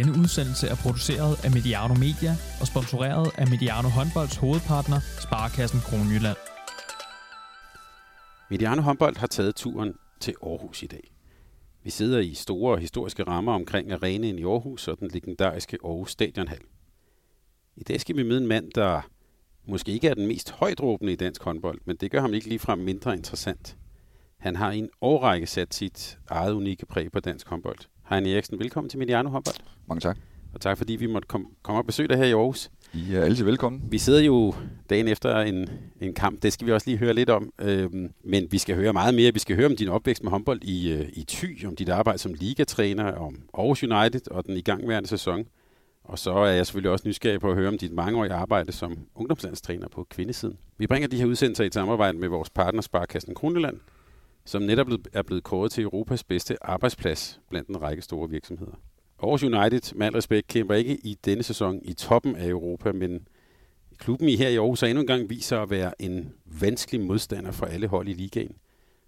Denne udsendelse er produceret af Mediano Media og sponsoreret af Mediano Håndbolds hovedpartner, Sparkassen Kronjylland. Mediano Håndbold har taget turen til Aarhus i dag. Vi sidder i store historiske rammer omkring arenaen i Aarhus og den legendariske Aarhus Stadionhal. I dag skal vi møde en mand, der måske ikke er den mest højdråbende i dansk håndbold, men det gør ham ikke ligefrem mindre interessant. Han har i en årrække sat sit eget unikke præg på dansk håndbold. Hej Eriksen, velkommen til Mediano Håndbold. Mange tak. Og tak fordi vi måtte komme, komme og besøge dig her i Aarhus. I er altid velkommen. Vi sidder jo dagen efter en, en kamp, det skal vi også lige høre lidt om. Øhm, men vi skal høre meget mere. Vi skal høre om din opvækst med håndbold i, øh, i Thy, om dit arbejde som ligatræner, om Aarhus United og den igangværende sæson. Og så er jeg selvfølgelig også nysgerrig på at høre om dit mangeårige arbejde som ungdomslandstræner på kvindesiden. Vi bringer de her udsendelser i et samarbejde med vores partner Sparkassen Kroneland, som netop er blevet kåret til Europas bedste arbejdsplads blandt en række store virksomheder. Aarhus United, med al respekt, kæmper ikke i denne sæson i toppen af Europa, men klubben i her i Aarhus har endnu engang vist sig at være en vanskelig modstander for alle hold i ligaen.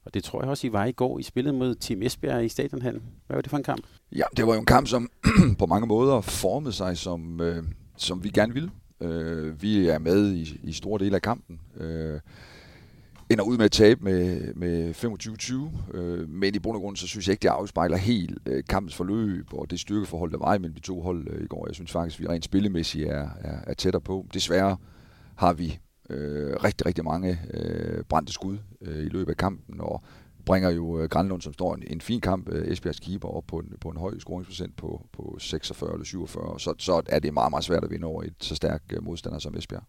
Og det tror jeg også, I var i går. I spillede mod Team Esbjerg i Stadionhallen. Hvad var det for en kamp? Ja, det var jo en kamp, som på mange måder formede sig, som, øh, som vi gerne ville. Øh, vi er med i, i store dele af kampen. Øh, ender ud med at tabe med, med 25-20, øh, men i bund og grund, så synes jeg ikke, det afspejler helt øh, kampens forløb og det styrkeforhold, der var imellem de to hold øh, i går. Jeg synes faktisk, vi rent spillemæssigt er, er, er tættere på. Desværre har vi øh, rigtig, rigtig mange øh, brændte skud øh, i løbet af kampen, og bringer jo øh, Grænlund, som står en, en fin kamp, øh, Esbjergs keeper, op på en, på en høj scoringsprocent på, på 46 eller 47, så, så er det meget, meget svært at vinde over et så stærkt øh, modstander som Esbjerg.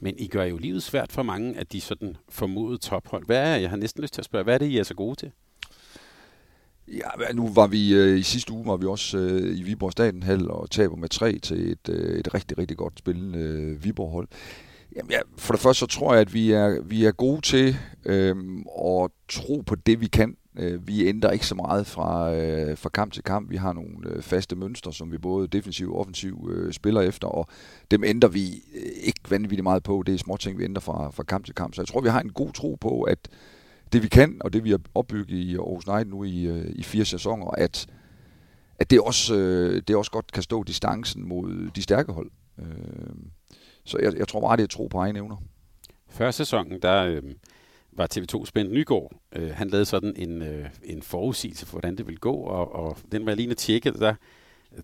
Men I gør jo livet svært for mange af de sådan formodede tophold. Hvad er, jeg har næsten lyst til at spørge, hvad er det, I er så gode til? Ja, nu var vi øh, i sidste uge var vi også øh, i Viborg Stadenhal og taber med tre til et, øh, et rigtig, rigtig godt spillende øh, Viborg-hold. Jamen, ja, for det første så tror jeg, at vi er, vi er gode til øh, at tro på det, vi kan. Øh, vi ændrer ikke så meget fra, øh, fra kamp til kamp. Vi har nogle øh, faste mønstre, som vi både defensiv og offensiv øh, spiller efter, og dem ændrer vi øh, ikke vanvittigt meget på. Det er små ting, vi ændrer fra, fra kamp til kamp. Så jeg tror, vi har en god tro på, at det vi kan, og det vi har opbygget i Aarhus Night nu i, øh, i fire sæsoner, at, at det, også, øh, det også godt kan stå distancen mod de stærke hold. Øh, så jeg, jeg tror meget, det er tro på egne evner. Før sæsonen, der øh, var TV2 spændt Nygaard. Øh, han lavede sådan en, øh, en forudsigelse for, hvordan det ville gå, og, og den var jeg lige at tjekke. Der,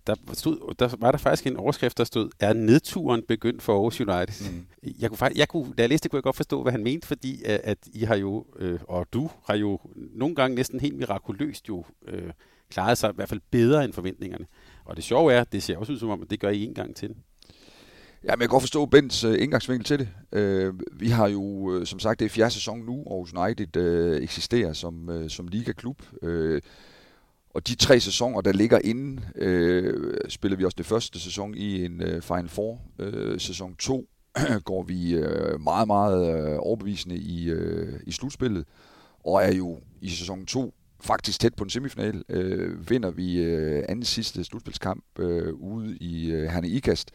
der, stod, der var der faktisk en overskrift, der stod, er nedturen begyndt for Aarhus United? Mm. Jeg kunne, faktisk, jeg kunne, da jeg læste det, kunne jeg godt forstå, hvad han mente, fordi at, at I har jo, øh, og du har jo nogle gange næsten helt mirakuløst jo øh, klaret sig i hvert fald bedre end forventningerne. Og det sjove er, det ser også ud som om, at det gør I en gang til. Ja, men jeg kan godt forstå Bens øh, indgangsvinkel til det. Øh, vi har jo, øh, som sagt, det er fjerde sæson nu, Aarhus United øh, eksisterer som, øh, som ligaklub. Øh, og de tre sæsoner, der ligger inden, øh, spiller vi også det første sæson i en øh, Final Four. Øh, sæson 2 går vi øh, meget, meget øh, overbevisende i, øh, i slutspillet, og er jo i sæson 2 faktisk tæt på en semifinal. Øh, vinder vi øh, anden sidste slutspilskamp øh, ude i øh, Herne Ikast,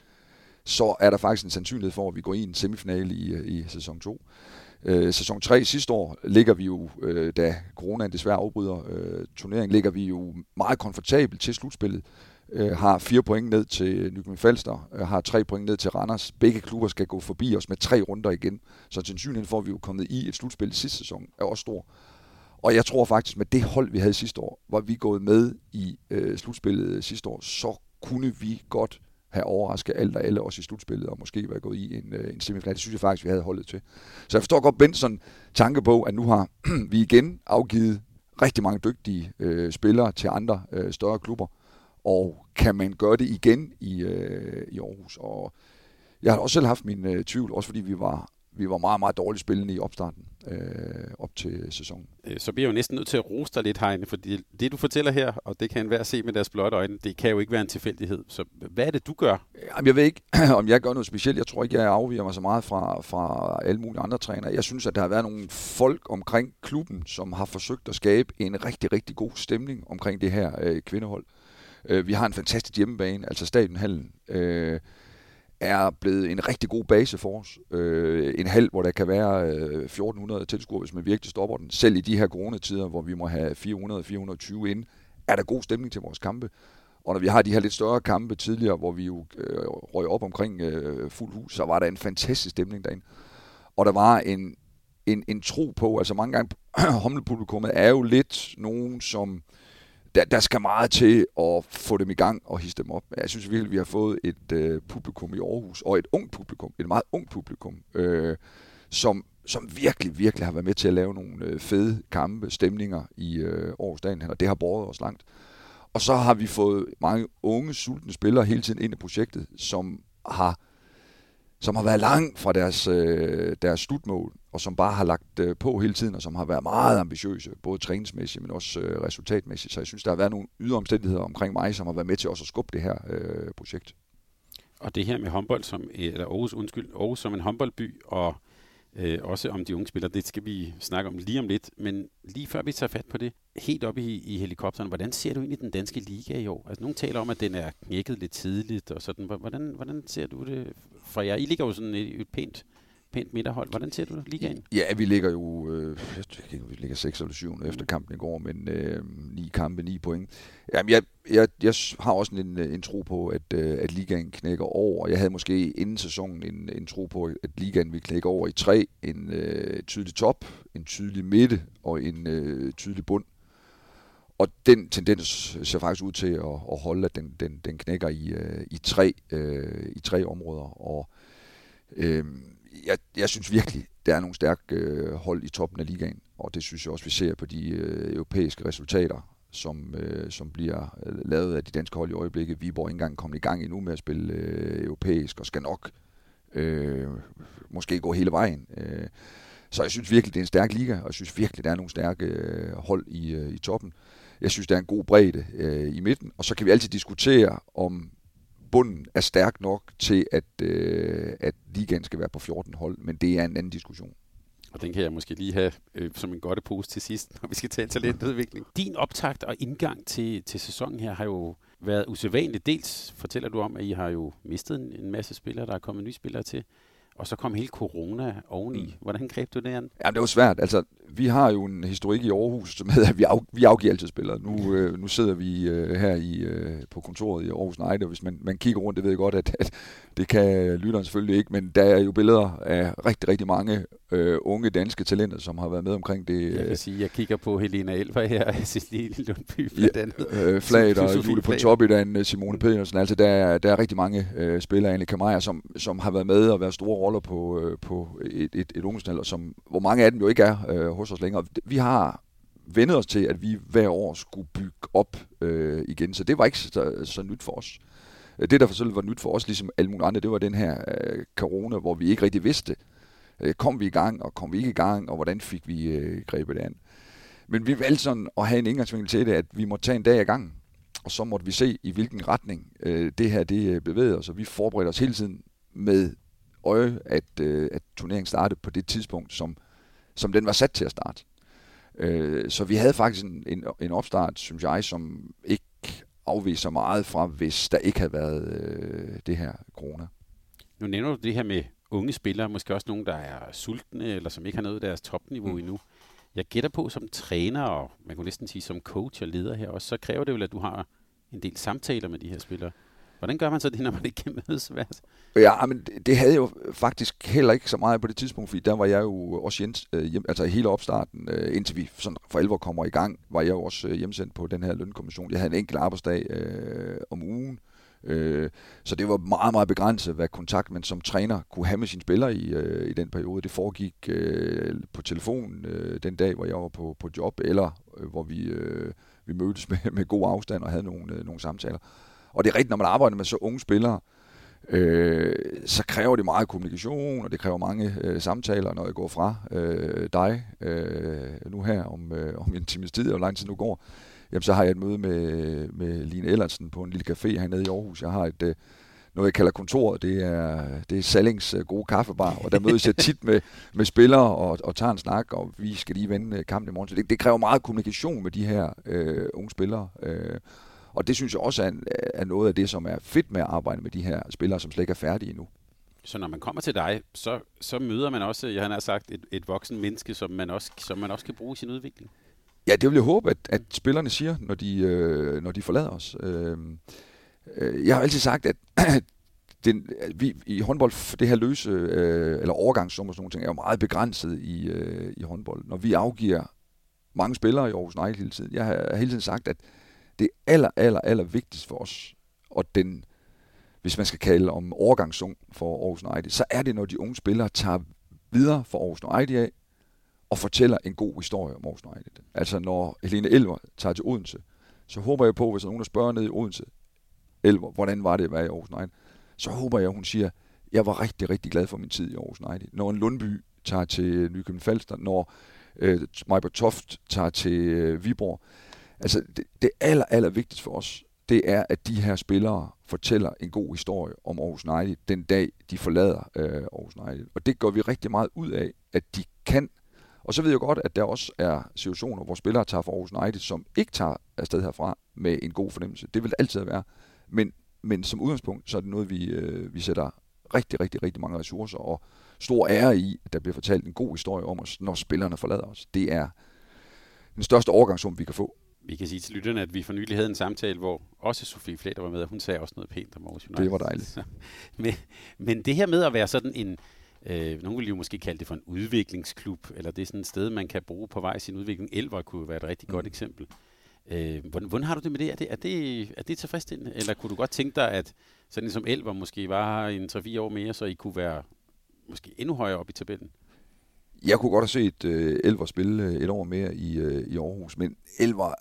så er der faktisk en sandsynlighed for, at vi går i en semifinale i, øh, i sæson 2. Øh, sæson 3 sidste år ligger vi jo, øh, da coronaen desværre afbryder øh, turneringen, ligger vi jo meget komfortabelt til slutspillet. Øh, har fire point ned til Nykøbing Falster, øh, har tre point ned til Randers. Begge klubber skal gå forbi os med tre runder igen. Så sandsynligheden for, at vi er kommet i et slutspil sidste sæson, er også stor. Og jeg tror faktisk, med det hold, vi havde sidste år, var vi gået med i øh, slutspillet sidste år, så kunne vi godt have overrasket alt og alle også i slutspillet, og måske være gået i en, øh, en semifinal. Det synes jeg faktisk, vi havde holdet til. Så jeg forstår godt Benson tanke på, at nu har vi igen afgivet rigtig mange dygtige øh, spillere til andre øh, større klubber, og kan man gøre det igen i, øh, i Aarhus? Og jeg har også selv haft min øh, tvivl, også fordi vi var vi var meget, meget dårligt spillende i opstarten øh, op til sæsonen. Øh, så bliver jeg jo næsten nødt til at rose dig lidt, Heine, fordi det, du fortæller her, og det kan enhver se med deres blotte øjne, det kan jo ikke være en tilfældighed. Så hvad er det, du gør? Jamen, jeg ved ikke, om jeg gør noget specielt. Jeg tror ikke, jeg afviger mig så meget fra, fra alle mulige andre trænere. Jeg synes, at der har været nogle folk omkring klubben, som har forsøgt at skabe en rigtig, rigtig god stemning omkring det her øh, kvindehold. Øh, vi har en fantastisk hjemmebane, altså Stadionhallen. Øh, er blevet en rigtig god base for os. Øh, en halv, hvor der kan være øh, 1400 tilskuere, hvis man virkelig stopper den. Selv i de her coronatider, hvor vi må have 400-420 ind, er der god stemning til vores kampe. Og når vi har de her lidt større kampe tidligere, hvor vi jo øh, røg op omkring øh, fuld hus, så var der en fantastisk stemning derinde. Og der var en, en, en tro på, altså mange gange, humlepublikummet er jo lidt nogen, som der, der skal meget til at få dem i gang og hisse dem op. Jeg synes virkelig, vi har fået et øh, publikum i Aarhus, og et ungt publikum, et meget ungt publikum, øh, som, som virkelig, virkelig har været med til at lave nogle øh, fede kampe, stemninger i øh, Aarhus Dagen, og det har båret os langt. Og så har vi fået mange unge, sultne spillere hele tiden ind i projektet, som har som har været langt fra deres, øh, deres slutmål, og som bare har lagt øh, på hele tiden, og som har været meget ambitiøse, både træningsmæssigt, men også øh, resultatmæssigt. Så jeg synes, der har været nogle ydre omstændigheder omkring mig, som har været med til også at skubbe det her øh, projekt. Og det her med håndbold som, øh, eller Aarhus, undskyld, Aarhus som en håndboldby, og øh, også om de unge spillere, det skal vi snakke om lige om lidt. Men lige før vi tager fat på det, helt op i, i helikopteren, hvordan ser du egentlig den danske liga i år? Altså, nogen taler om, at den er knækket lidt tidligt og sådan. Hvordan, hvordan ser du det for jer? I ligger jo sådan et, et pænt pænt midterhold. Hvordan ser du ligaen? Ja, vi ligger jo øh, vi ligger 6 eller 7 efter kampen i går, men øh, 9 kampe, 9 point. Jamen, jeg, jeg, jeg har også en, øh, en tro på, at, øh, at ligaen knækker over. Jeg havde måske inden sæsonen en, en tro på, at ligaen ville knække over i tre. En øh, tydelig top, en tydelig midte og en øh, tydelig bund. Og den tendens ser faktisk ud til at, at holde, at den, den, den knækker i, øh, i, tre, øh, i tre områder. Og øh, jeg, jeg synes virkelig, der er nogle stærke øh, hold i toppen af ligaen, og det synes jeg også, vi ser på de øh, europæiske resultater, som, øh, som bliver øh, lavet af de danske hold i øjeblikket. Viborg ikke engang kommet i gang endnu med at spille øh, europæisk, og skal nok øh, måske gå hele vejen. Øh, så jeg synes virkelig, det er en stærk liga, og jeg synes virkelig, der er nogle stærke øh, hold i, øh, i toppen. Jeg synes, der er en god bredde øh, i midten, og så kan vi altid diskutere, om bunden er stærk nok til, at, øh, at ligaen skal være på 14 hold, men det er en anden diskussion. Og den kan jeg måske lige have øh, som en godt pose til sidst, når vi skal tale talentudvikling. Din optakt og indgang til, til sæsonen her har jo været usædvanligt. Dels fortæller du om, at I har jo mistet en, en masse spillere, der er kommet nye spillere til. Og så kom hele corona oveni. Mm. Hvordan greb du det an? Ja, det var svært. Altså, vi har jo en historik i Aarhus, som hedder, at vi, af, vi afgiver altid spillere. Nu, øh, nu sidder vi øh, her i, øh, på kontoret i Aarhus Night, og hvis man, man kigger rundt, det ved jeg godt, at, at det kan lytteren selvfølgelig ikke, men der er jo billeder af rigtig, rigtig mange øh, unge danske talenter, som har været med omkring det. Jeg kan sige, jeg kigger på Helena Elver her, Cecilie Lundby blandt andet. Ja, øh, Flag og Julie på top i den, Simone Pedersen. Altså, der, er, der er rigtig mange øh, spillere, Anne Kamajer, som, som har været med og været store roller på, øh, på et, et, et ungdomsnald, som, hvor mange af dem jo ikke er øh, hos os længere. Vi har vendet os til, at vi hver år skulle bygge op øh, igen, så det var ikke så, så nyt for os. Øh, det, der for var nyt for os, ligesom alle mulige andre, det var den her øh, corona, hvor vi ikke rigtig vidste, øh, kom vi i gang, og kom vi ikke i gang, og hvordan fik vi øh, grebet det an. Men vi valgte sådan at have en indgangsvinkel til det, at vi måtte tage en dag i gang, og så måtte vi se, i hvilken retning øh, det her det bevæger bevægede os, og vi forberedte os hele tiden med øje, at, øh, at turneringen startede på det tidspunkt, som, som den var sat til at starte. Øh, så vi havde faktisk en, en, en opstart, synes jeg, som ikke afviser meget fra, hvis der ikke havde været øh, det her corona. Nu nævner du det her med unge spillere, måske også nogen, der er sultne, eller som ikke har nået deres topniveau mm. endnu. Jeg gætter på, som træner, og man kunne næsten sige som coach og leder her også, så kræver det vel, at du har en del samtaler med de her spillere. Hvordan gør man så det, når man ikke kan mødes hver? Ja, men det havde jeg jo faktisk heller ikke så meget på det tidspunkt, fordi der var jeg jo også hjem, øh, hjem, altså hele opstarten, øh, indtil vi sådan for alvor kommer i gang, var jeg jo også øh, hjemsendt på den her lønkommission. Jeg havde en enkelt arbejdsdag øh, om ugen, øh, så det var meget, meget begrænset, hvad kontakt man som træner kunne have med sine spillere i, øh, i den periode. Det foregik øh, på telefon øh, den dag, hvor jeg var på, på job, eller øh, hvor vi, øh, vi mødtes med, med god afstand og havde nogle, øh, nogle samtaler. Og det er rigtigt, når man arbejder med så unge spillere, øh, så kræver det meget kommunikation, og det kræver mange øh, samtaler, når jeg går fra øh, dig øh, nu her om, øh, om en times tid, og lang tid nu går. Jamen, så har jeg et møde med, med Line Ellersen på en lille café hernede i Aarhus. Jeg har et, øh, noget, jeg kalder kontoret, det er, det er Sallings øh, gode kaffebar, og der mødes jeg tit med, med spillere og, og tager en snak, og vi skal lige vende øh, kampen i morgen. Så det, det kræver meget kommunikation med de her øh, unge spillere. Øh, og det synes jeg også er, er noget af det, som er fedt med at arbejde med de her spillere, som slet ikke er færdige endnu. Så når man kommer til dig, så, så møder man også, jeg har sagt, et, et voksen menneske, som man, også, som man også kan bruge i sin udvikling? Ja, det vil jeg håbe, at, at spillerne siger, når de, øh, når de forlader os. Øh, øh, jeg har altid sagt, at den, vi, i håndbold, det her løse, øh, eller overgangssum og sådan nogle ting, er jo meget begrænset i, øh, i håndbold. Når vi afgiver mange spillere i Aarhus United hele tiden, jeg har hele tiden sagt, at det aller, aller, aller vigtigste for os, og den, hvis man skal kalde om overgangsung for Aarhus United, så er det, når de unge spillere tager videre for Aarhus United af, og fortæller en god historie om Aarhus United. Altså når Helene Elver tager til Odense, så håber jeg på, hvis der er nogen, der spørger ned i Odense, Elver, hvordan var det at være i Aarhus United, så håber jeg, hun siger, jeg var rigtig, rigtig glad for min tid i Aarhus United. Når en Lundby tager til Nykøbing Falster, når øh, Majbert Toft tager til øh, Viborg. Altså, det, det aller, aller vigtigste for os, det er, at de her spillere fortæller en god historie om Aarhus United den dag, de forlader øh, Aarhus United. Og det går vi rigtig meget ud af, at de kan. Og så ved jeg godt, at der også er situationer, hvor spillere tager fra Aarhus United, som ikke tager afsted herfra med en god fornemmelse. Det vil altid være. Men men som udgangspunkt, så er det noget, vi, øh, vi sætter rigtig, rigtig, rigtig mange ressourcer og stor ære i, at der bliver fortalt en god historie om os, når spillerne forlader os. Det er den største overgangssum, vi kan få. Vi kan sige til lytterne, at vi for nylig havde en samtale, hvor også Sofie Flæder var med, og hun sagde også noget pænt om Aarhus United. Det var dejligt. men, men det her med at være sådan en, øh, nogen vil jo måske kalde det for en udviklingsklub, eller det er sådan et sted, man kan bruge på vej i sin udvikling. Elver kunne være et rigtig mm. godt eksempel. Øh, hvordan, hvordan har du det med det? Er det, er det, er det tilfredsstillende? Eller kunne du godt tænke dig, at sådan som Elver måske var en 3-4 år mere, så I kunne være måske endnu højere op i tabellen? Jeg kunne godt have set uh, Elver spille øh, et år mere i, uh, i Aarhus, men Elver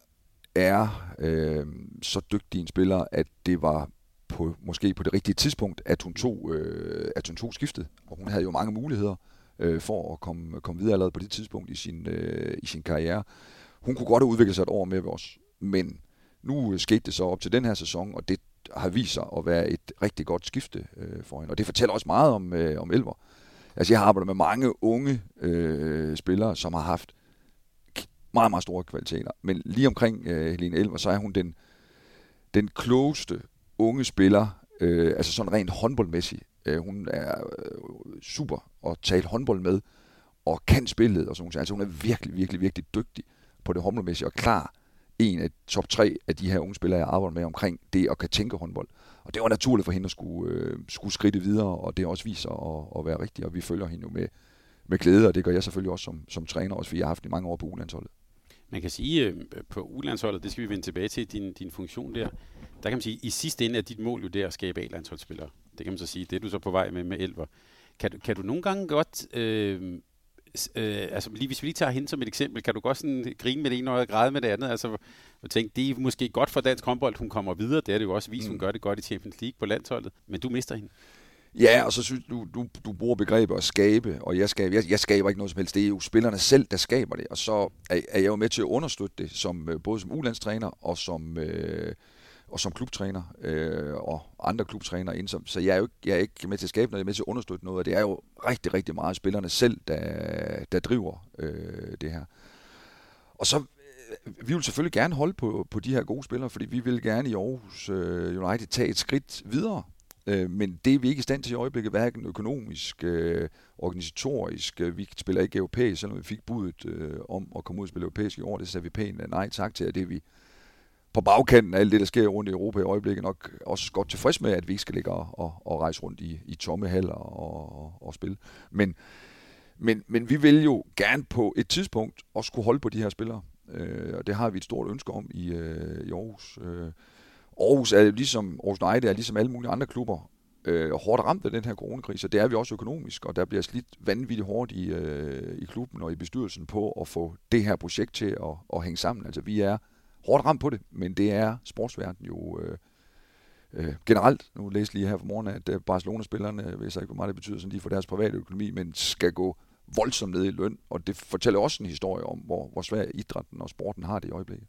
er øh, så dygtig en spiller, at det var på, måske på det rigtige tidspunkt, at hun tog, øh, at hun tog skiftet. Og hun havde jo mange muligheder øh, for at komme, komme videre allerede på det tidspunkt i sin, øh, i sin karriere. Hun kunne godt have udviklet sig et år mere ved os, men nu øh, skete det så op til den her sæson, og det har vist sig at være et rigtig godt skifte øh, for hende. Og det fortæller også meget om, øh, om Elver. Altså jeg har arbejdet med mange unge øh, spillere, som har haft meget, meget store kvaliteter. Men lige omkring øh, Helene Elver, så er hun den, den klogeste unge spiller, øh, altså sådan rent håndboldmæssigt. Øh, hun er øh, super at tale håndbold med, og kan spillet og sådan noget. Altså hun er virkelig, virkelig, virkelig dygtig på det håndboldmæssige og klar en af top tre af de her unge spillere, jeg arbejder med omkring det at kan tænke håndbold. Og det var naturligt for hende at skulle, øh, skulle skridte videre, og det også viser at, at være rigtigt, og vi følger hende jo med, med glæde, og det gør jeg selvfølgelig også som, som træner, også fordi jeg har haft i mange år på ulandsholdet. Man kan sige, øh, på ulandsholdet, det skal vi vende tilbage til, din, din funktion der, der kan man sige, i sidste ende er dit mål jo der at skabe A-landsholdsspillere. Det kan man så sige, det er du så på vej med med Elver. Kan du, kan du nogle gange godt øh, øh, altså lige, hvis vi lige tager hende som et eksempel, kan du godt sådan grine med det ene og græde med det andet? Altså, jeg tænker, det er måske godt for dansk håndbold, hun kommer videre. Det er det jo også vist, mm. hun gør det godt i Champions League på landsholdet. Men du mister hende. Ja, og så synes du, du, du bruger begrebet at skabe, og jeg skaber, jeg, jeg skaber ikke noget som helst. Det er jo spillerne selv, der skaber det, og så er, er jeg jo med til at understøtte det, som, øh, både som ulandstræner og som, øh, og som klubtræner øh, og andre klubtrænere indsom. Så jeg er jo ikke, jeg er ikke med til at skabe noget, jeg er med til at understøtte noget, og det er jo rigtig, rigtig meget spillerne selv, der, der driver øh, det her. Og så øh, vi vil selvfølgelig gerne holde på, på de her gode spillere, fordi vi vil gerne i Aarhus øh, United tage et skridt videre. Øh, men det er vi ikke i stand til i øjeblikket, hverken økonomisk, øh, organisatorisk. Øh, vi spiller ikke europæisk, selvom vi fik budet øh, om at komme ud og spille europæisk i år. Det sagde vi pænt nej tak til, og det er vi på bagkanten af alt det, der sker rundt i Europa i øjeblikket, nok også godt tilfreds med, at vi ikke skal ligge og, og, og rejse rundt i, i tomme haller og, og, og spille. Men, men, men vi vil jo gerne på et tidspunkt også kunne holde på de her spillere. Øh, og det har vi et stort ønske om i, øh, i Aarhus. Øh, Aarhus er ligesom, Aarhus United er ligesom alle mulige andre klubber, øh, hårdt ramt af den her coronakrise, og det er vi også økonomisk, og der bliver slidt vanvittigt hårdt i, øh, i klubben og i bestyrelsen på at få det her projekt til at, at hænge sammen. Altså vi er hårdt ramt på det, men det er sportsverdenen jo øh, øh, generelt. Nu læste lige her for morgen, at øh, Barcelona-spillerne, hvis jeg ikke hvor meget det betyder, sådan de får deres private økonomi, men skal gå voldsomt ned i løn, og det fortæller også en historie om, hvor, hvor svær idrætten og sporten har det i øjeblikket.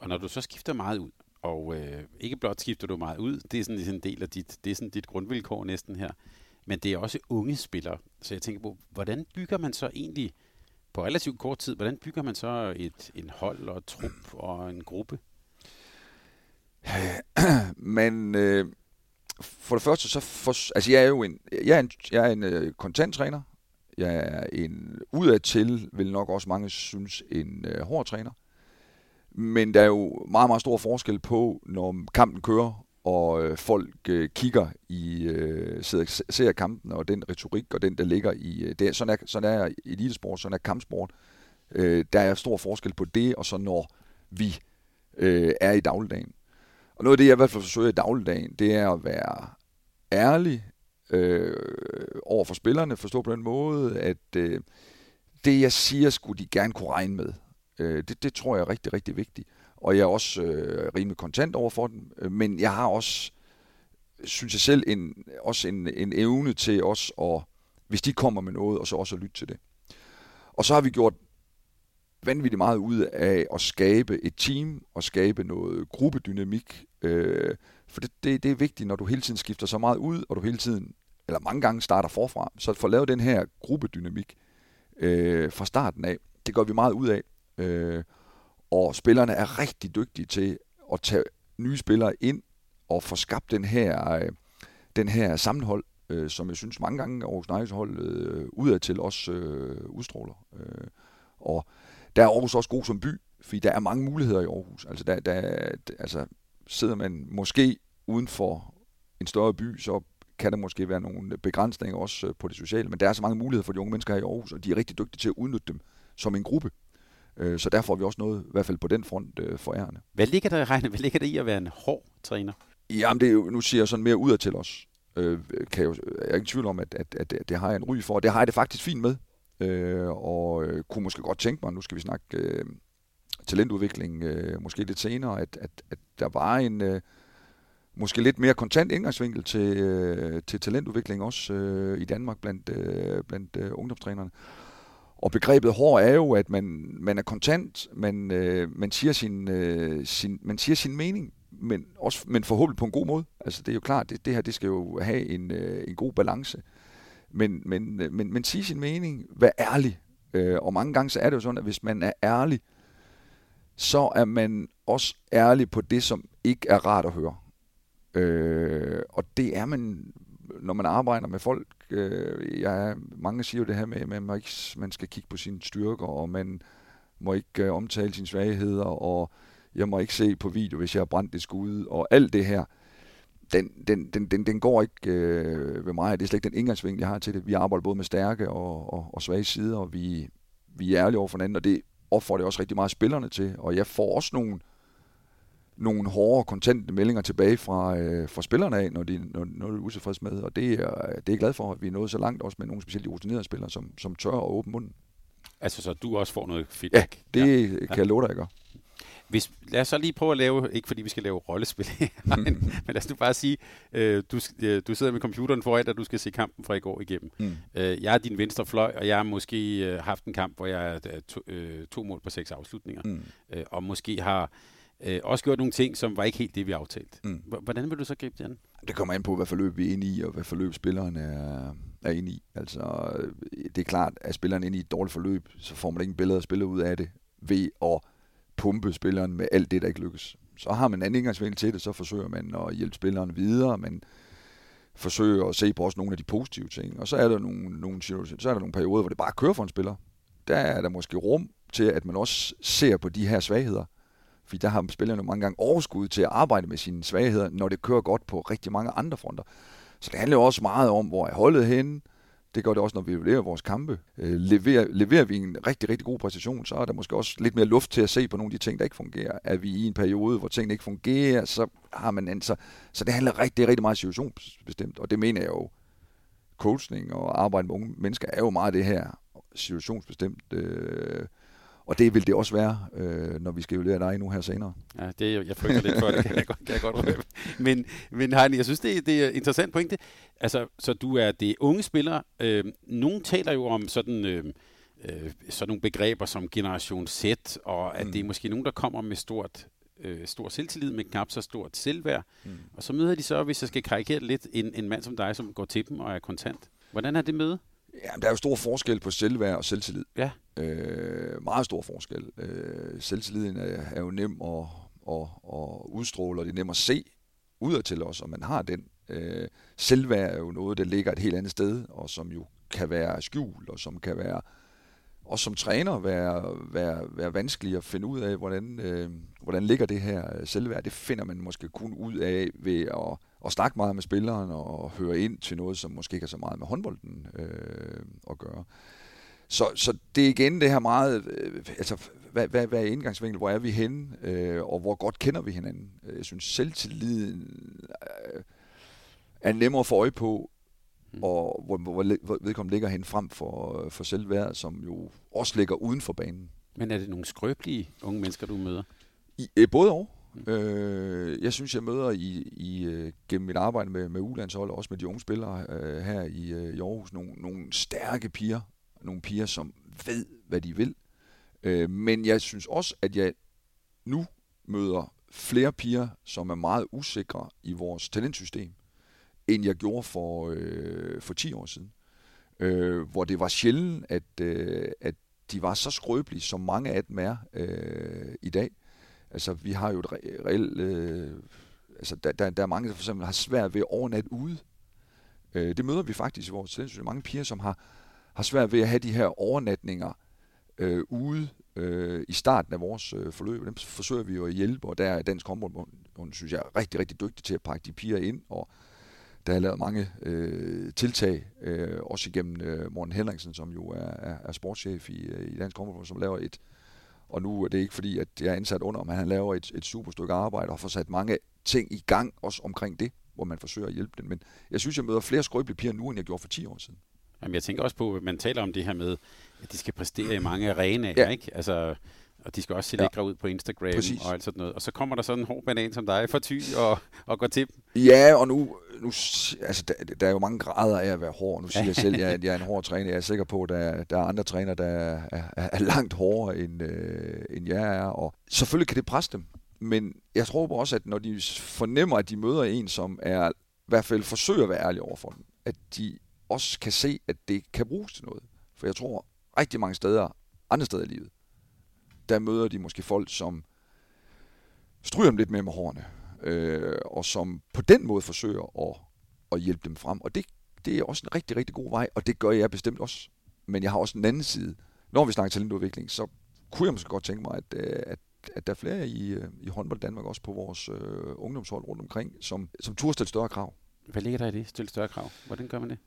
Og når du så skifter meget ud, og øh, ikke blot skifter du meget ud, det er sådan en del af dit, det er sådan dit grundvilkår næsten her, men det er også unge spillere. Så jeg tænker på, hvordan bygger man så egentlig på relativt kort tid, hvordan bygger man så et en hold og et trup og en gruppe? Men øh, for det første, så for, altså jeg er jo en, jeg er en, jeg er en øh, kontanttræner. Jeg er en udadtil, vil nok også mange synes, en øh, hård træner. Men der er jo meget, meget stor forskel på, når kampen kører, og øh, folk øh, kigger i, øh, sidder, ser kampen, og den retorik, og den, der ligger i, øh, det, sådan, er, sådan er elitesport, sådan er kampsport. Øh, der er stor forskel på det, og så når vi øh, er i dagligdagen. Og noget af det, jeg i hvert fald forsøger i dagligdagen, det er at være ærlig øh, over for spillerne, forstå på den måde, at øh, det, jeg siger, skulle de gerne kunne regne med. Øh, det, det tror jeg er rigtig, rigtig vigtigt. Og jeg er også øh, rimelig kontant over for dem, øh, men jeg har også, synes jeg selv, en, også en, en evne til os at, hvis de kommer med noget, og så også at lytte til det. Og så har vi gjort vanvittigt meget ud af at skabe et team og skabe noget gruppedynamik. Øh, for det, det, det er vigtigt, når du hele tiden skifter så meget ud, og du hele tiden, eller mange gange starter forfra. Så at få lave den her gruppedynamik øh, fra starten af, det gør vi meget ud af. Øh, og spillerne er rigtig dygtige til at tage nye spillere ind og få skabt den her, øh, den her sammenhold, øh, som jeg synes mange gange Aarhus Nice hold øh, udadtil også øh, udstråler. Øh, og der er Aarhus også god som by, fordi der er mange muligheder i Aarhus. Altså, der, der, altså sidder man måske uden for en større by, så kan der måske være nogle begrænsninger også øh, på det sociale, men der er så mange muligheder for de unge mennesker her i Aarhus, og de er rigtig dygtige til at udnytte dem som en gruppe. Øh, så derfor får vi også noget, i hvert fald på den front, øh, for ærende. Hvad ligger der, Regne, hvad ligger der i at være en hård træner? Jamen, det er jo, nu siger jeg sådan mere udad til os. Øh, kan jeg, jeg er ikke tvivl om, at, at, at, det har jeg en ry for, og det har jeg det faktisk fint med. Øh, og øh, kunne måske godt tænke mig, nu skal vi snakke øh, talentudvikling øh, måske lidt senere, at, at, at der var en øh, måske lidt mere kontant indgangsvinkel til, øh, til talentudvikling også øh, i Danmark blandt, øh, blandt øh, ungdomstrænerne. Og begrebet hård er jo, at man, man er kontant, man, øh, man, siger sin, øh, sin, man siger sin mening, men, også, men forhåbentlig på en god måde. Altså det er jo klart, det, det her det skal jo have en, øh, en god balance. Men, men, øh, men, men sige sin mening, vær ærlig. Øh, og mange gange så er det jo sådan, at hvis man er ærlig, så er man også ærlig på det, som ikke er rart at høre. Øh, og det er man, når man arbejder med folk. Øh, jeg, mange siger jo det her med, at man, må ikke, man skal kigge på sine styrker, og man må ikke øh, omtale sine svagheder, og jeg må ikke se på video, hvis jeg har brændt det skud, og alt det her den, den, den, den, den går ikke øh, ved mig. Det er slet ikke den indgangsvinkel, jeg har til det. Vi arbejder både med stærke og, og, og svage sider, og vi, vi er ærlige over for hinanden, og det opfordrer det også rigtig meget spillerne til. Og jeg får også nogle, nogle hårde, kontente meldinger tilbage fra, øh, fra spillerne af, når de, når, når de er utilfredse med. Og det er, det er jeg glad for, at vi er nået så langt, også med nogle specielt rutinerede spillere, som, som tør at åbne munden. Altså, så du også får noget feedback? Ja, det ja. kan jeg love dig, jeg gør. Hvis, lad os så lige prøve at lave, ikke fordi vi skal lave rollespil men, men lad os nu bare sige, øh, du, øh, du sidder med computeren foran dig, du skal se kampen fra i går igennem. Mm. Øh, jeg er din venstre fløj, og jeg har måske øh, haft en kamp, hvor jeg har øh, to, øh, to mål på seks afslutninger, mm. øh, og måske har øh, også gjort nogle ting, som var ikke helt det, vi aftalte. Mm. Hvordan vil du så gribe det an? Det kommer an på, hvad forløb vi er inde i, og hvad forløb spilleren er, er inde i. Altså, det er klart, at spilleren inde i et dårligt forløb, så får man ikke billeder at spille ud af det ved at pumpe spilleren med alt det, der ikke lykkes. Så har man en anden indgangsvinkel til det, så forsøger man at hjælpe spilleren videre, men forsøger at se på også nogle af de positive ting. Og så er der nogle, nogle, så er der nogle perioder, hvor det bare kører for en spiller. Der er der måske rum til, at man også ser på de her svagheder. Fordi der har spillerne mange gange overskud til at arbejde med sine svagheder, når det kører godt på rigtig mange andre fronter. Så det handler jo også meget om, hvor er holdet henne, det gør det også, når vi leverer vores kampe. Øh, leverer, leverer vi en rigtig, rigtig god præcision, så er der måske også lidt mere luft til at se på nogle af de ting, der ikke fungerer. Er vi i en periode, hvor tingene ikke fungerer, så har man altså... så, så det handler rigtig, rigtig meget situationsbestemt, og det mener jeg jo, coaching og arbejde med unge mennesker er jo meget det her situationsbestemt. Øh, og det vil det også være, øh, når vi skal evaluere dig nu her senere. Ja, det, jeg frygter lidt for det, kan jeg godt, kan jeg godt røbe. Men, men Heine, jeg synes, det, det er en interessant pointe. Altså, så du er det unge spiller. Øh, nogen taler jo om sådan... Øh, øh, sådan nogle begreber som generation Z, og at mm. det er måske nogen, der kommer med stort øh, stor selvtillid, men knap så stort selvværd. Mm. Og så møder de så, hvis jeg skal karikere lidt, en, en mand som dig, som går til dem og er kontant. Hvordan er det møde? Ja, der er jo stor forskel på selvværd og selvtillid. Ja. Øh, meget stor forskel. Øh, selvtilliden er, er jo nem at, at, at udstråle, og det er nem at se udad til os, og man har den Øh, selvværd er jo noget, der ligger et helt andet sted, og som jo kan være skjult, og som kan være og som træner være, være, være vanskelig at finde ud af, hvordan, øh, hvordan ligger det her selvværd. Det finder man måske kun ud af ved at, at snakke meget med spilleren og høre ind til noget, som måske ikke har så meget med håndbolden øh, at gøre. Så, så det er igen det her meget, øh, altså hvad, hvad, hvad er indgangsvinkel, hvor er vi henne, øh, og hvor godt kender vi hinanden. Jeg synes selvtilliden øh, er nemmere at få øje på, mm. og hvor, hvor, hvor vedkommende ligger hen frem for, for selvværd, som jo også ligger uden for banen. Men er det nogle skrøbelige unge mennesker, du møder? I, øh, både og. Mm. Øh, jeg synes, jeg møder i, i øh, gennem mit arbejde med, med ulandshold, og også med de unge spillere øh, her i, øh, i Aarhus, nogle, nogle stærke piger. Nogle piger, som ved, hvad de vil. Øh, men jeg synes også, at jeg nu møder flere piger, som er meget usikre i vores talentsystem end jeg gjorde for, øh, for 10 år siden. Øh, hvor det var sjældent, at, øh, at de var så skrøbelige, som mange af dem er øh, i dag. Altså, vi har jo et re- reelt... Øh, altså, der, der, der er mange, der for eksempel har svært ved at overnatte ude. Øh, det møder vi faktisk i vores talentsystem. Mange piger, som har, har svært ved at have de her overnatninger øh, ude øh, i starten af vores øh, forløb. Dem forsøger vi jo at hjælpe, og der er Dansk Håndbold, synes jeg, er rigtig, rigtig dygtig til at pakke de piger ind og der er lavet mange øh, tiltag, øh, også igennem øh, Morten Henriksen, som jo er, er, er sportschef i, øh, i Dansk Håndboldbund, som laver et, og nu er det ikke fordi, at jeg er ansat under, men han laver et, et super stykke arbejde og får sat mange ting i gang, også omkring det, hvor man forsøger at hjælpe dem. Men jeg synes, jeg møder flere skrøbelige piger nu, end jeg gjorde for 10 år siden. Jamen, jeg tænker også på, at man taler om det her med, at de skal præstere i mange arenaer, ja. ikke? Altså, og de skal også se lækre ja. ud på Instagram Præcis. og alt sådan noget. Og så kommer der sådan en hård banan som dig for ty og, og går til dem. Ja, og nu, nu altså, der, der er jo mange grader af at være hård. Nu siger jeg selv, at jeg er en hård træner. Jeg er sikker på, at der, der er andre trænere, der er, er, er langt hårdere, end, øh, end jeg er. Og selvfølgelig kan det presse dem. Men jeg tror også, at når de fornemmer, at de møder en, som er i hvert fald forsøger at være ærlig over for dem, at de også kan se, at det kan bruges til noget. For jeg tror, rigtig mange steder, andre steder i livet, der møder de måske folk, som stryger dem lidt mere med hårene, øh, og som på den måde forsøger at, at hjælpe dem frem. Og det, det er også en rigtig, rigtig god vej, og det gør jeg bestemt også. Men jeg har også en anden side. Når vi snakker talentudvikling, så kunne jeg måske godt tænke mig, at, øh, at, at der er flere i, øh, i håndbold Danmark, også på vores øh, ungdomshold rundt omkring, som, som turde stille større krav. Hvad ligger der i det, stille større krav? Hvordan gør man det?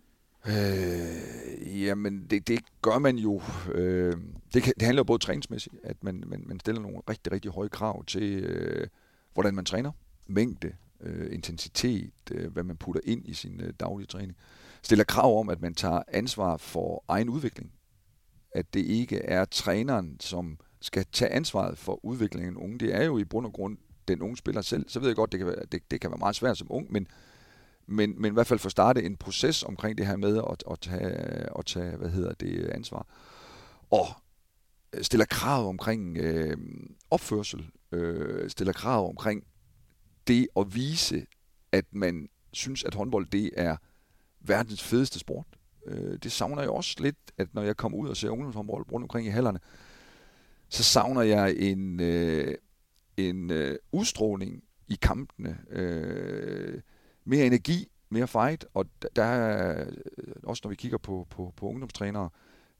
Øh, jamen, det, det gør man jo. Øh, det, kan, det handler jo både træningsmæssigt, at man, man, man stiller nogle rigtig, rigtig høje krav til, øh, hvordan man træner. Mængde, øh, intensitet, øh, hvad man putter ind i sin øh, daglige træning. Stiller krav om, at man tager ansvar for egen udvikling. At det ikke er træneren, som skal tage ansvaret for udviklingen af en unge. Det er jo i bund og grund den unge spiller selv. Så ved jeg godt, det kan være, det, det kan være meget svært som ung, men men, men i hvert fald få startet en proces omkring det her med at, at, tage, at tage hvad hedder det, ansvar. Og stiller krav omkring øh, opførsel, øh, stiller krav omkring det at vise, at man synes, at håndbold det er verdens fedeste sport. Øh, det savner jeg også lidt, at når jeg kommer ud og ser ungdomshåndbold rundt omkring i hallerne, så savner jeg en, øh, en øh, udstråling i kampene. Øh, mere energi, mere fight, og der er, øh, også når vi kigger på, på, på ungdomstrænere,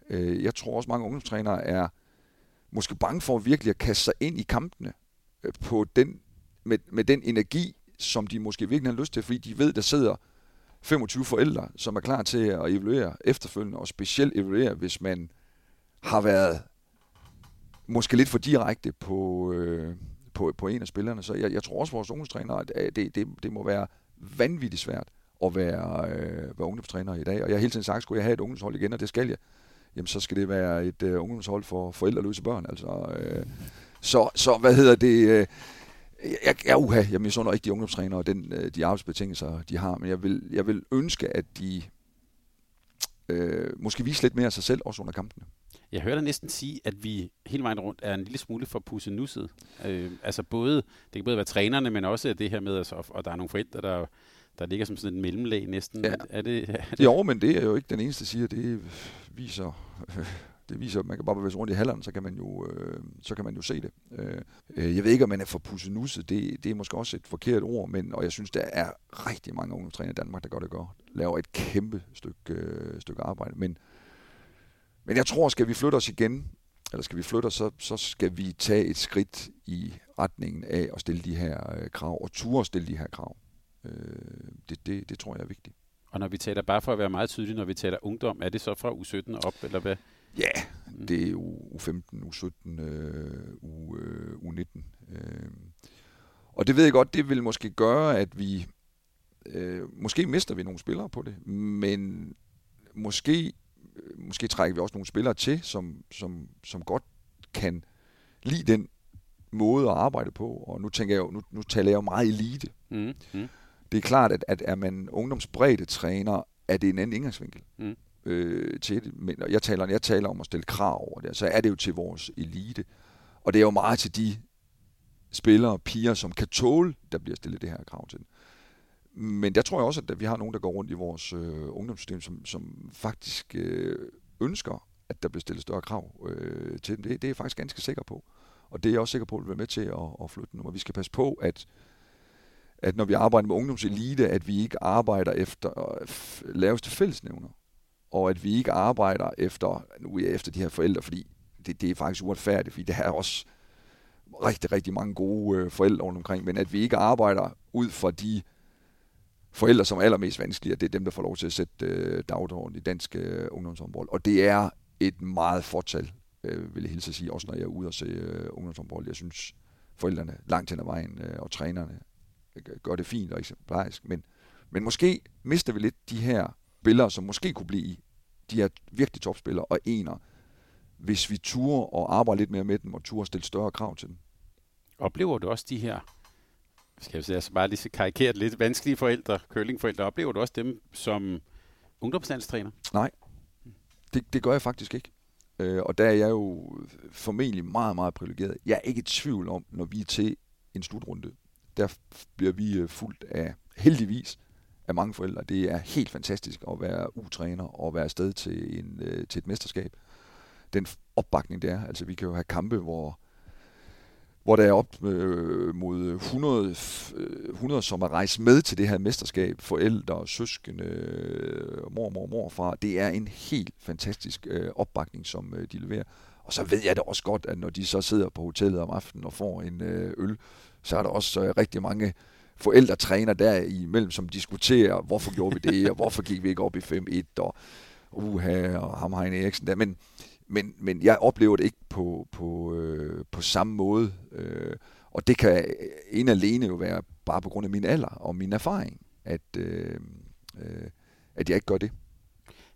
øh, jeg tror også mange ungdomstrænere er måske bange for virkelig at kaste sig ind i kampene øh, på den, med, med den energi, som de måske virkelig har lyst til, fordi de ved, der sidder 25 forældre, som er klar til at evaluere efterfølgende, og specielt evaluere, hvis man har været måske lidt for direkte på, øh, på, på en af spillerne. Så jeg, jeg tror også, at vores ungdomstrænere, at det, det, det må være vanvittigt svært at være, øh, være ungdomstræner i dag. Og jeg har hele tiden sagt, skulle jeg have et ungdomshold igen, og det skal jeg, jamen så skal det være et øh, ungdomshold for forældreløse børn. Altså, øh, så, så hvad hedder det... Øh, jeg, jeg, uha, jeg misunder ikke de ungdomstrænere og den, øh, de arbejdsbetingelser, de har, men jeg vil, jeg vil ønske, at de øh, måske vise lidt mere af sig selv, også under kampene. Jeg hører dig næsten sige, at vi hele vejen rundt er en lille smule for pussenusset. Øh, altså både, det kan både være trænerne, men også det her med, altså, og der er nogle forældre, der, der ligger som sådan et mellemlag næsten. Ja. Er det, er det? Jo, men det er jo ikke den eneste, der siger, det viser det viser, at man kan bare bevæge sig rundt i hallerne, så kan man jo, øh, så kan man jo se det. Øh, øh jeg ved ikke, om man er for pussenusset. Det, det er måske også et forkert ord, men og jeg synes, der er rigtig mange ungdomstræner i Danmark, der gør det godt. Laver et kæmpe stykke, øh, stykke arbejde. Men, men jeg tror, skal vi flytte os igen, eller skal vi flytte os, så, så skal vi tage et skridt i retningen af at stille de her øh, krav, og ture at stille de her krav. Øh, det, det, det tror jeg er vigtigt. Og når vi taler, bare for at være meget tydelig, når vi taler ungdom, er det så fra u 17 op, eller hvad? Ja, mm. det er u 15, u 17, øh, u, øh, u 19. Øh. Og det ved jeg godt, det vil måske gøre, at vi, øh, måske mister vi nogle spillere på det, men måske, øh, måske trækker vi også nogle spillere til, som, som, som godt kan lide den måde at arbejde på. Og nu tænker jeg jo, nu, nu taler jeg jo meget elite. Mm. Mm. Det er klart, at, at er man ungdomsbredde træner, er det en anden indgangsvinkel. Mm øh, til det. Men jeg taler, jeg taler om at stille krav over det, så er det jo til vores elite. Og det er jo meget til de spillere og piger, som kan tåle, der bliver stillet det her krav til. Men der tror jeg også, at vi har nogen, der går rundt i vores øh, ungdomssystem, som, som faktisk øh, ønsker, at der bliver stillet større krav øh, til dem. Det, det er jeg faktisk ganske sikker på. Og det er jeg også sikker på, at vi vil være med til at, at flytte dem. Og vi skal passe på, at at når vi arbejder med ungdomselite, at vi ikke arbejder efter øh, laveste fællesnævner og at vi ikke arbejder efter, nu er jeg efter de her forældre, fordi det, det er faktisk uretfærdigt, fordi der er også rigtig, rigtig mange gode øh, forældre rundt omkring, men at vi ikke arbejder ud fra de forældre, som er allermest vanskelige, det er dem, der får lov til at sætte øh, dagsordenen i dansk øh, ungdomshåndbold. Og det er et meget fortal, øh, vil jeg hilse at sige, også når jeg er ude og se øh, ungdomshåndbold. Jeg synes, forældrene langt hen ad vejen øh, og trænerne øh, gør det fint og eksemplarisk, men, men måske mister vi lidt de her spillere, som måske kunne blive de her virkelig topspillere og ener, hvis vi turer og arbejder lidt mere med dem, og turer stille større krav til dem. Oplever du også de her, skal jeg sige, altså bare lige karikeret lidt vanskelige forældre, curlingforældre, oplever du også dem som ungdomslandstræner? Nej, det, det gør jeg faktisk ikke. Øh, og der er jeg jo formentlig meget, meget privilegeret. Jeg er ikke i tvivl om, når vi er til en slutrunde, der bliver vi øh, fuldt af, heldigvis, af mange forældre. Det er helt fantastisk at være utræner og være afsted til, en, øh, til et mesterskab. Den opbakning der, altså vi kan jo have kampe, hvor hvor der er op øh, mod 100, 100, øh, som er rejst med til det her mesterskab, forældre, søskende, øh, mor, mor, mor fra. Det er en helt fantastisk øh, opbakning, som øh, de leverer. Og så ved jeg da også godt, at når de så sidder på hotellet om aftenen og får en øh, øl, så er der også øh, rigtig mange forældretræner der imellem, som diskuterer, hvorfor gjorde vi det, og hvorfor gik vi ikke op i 5-1, og uha, og ham Heine Eriksen der. Men, men, men jeg oplever det ikke på, på, øh, på samme måde. Øh, og det kan en alene jo være bare på grund af min alder og min erfaring, at, øh, øh, at jeg ikke gør det.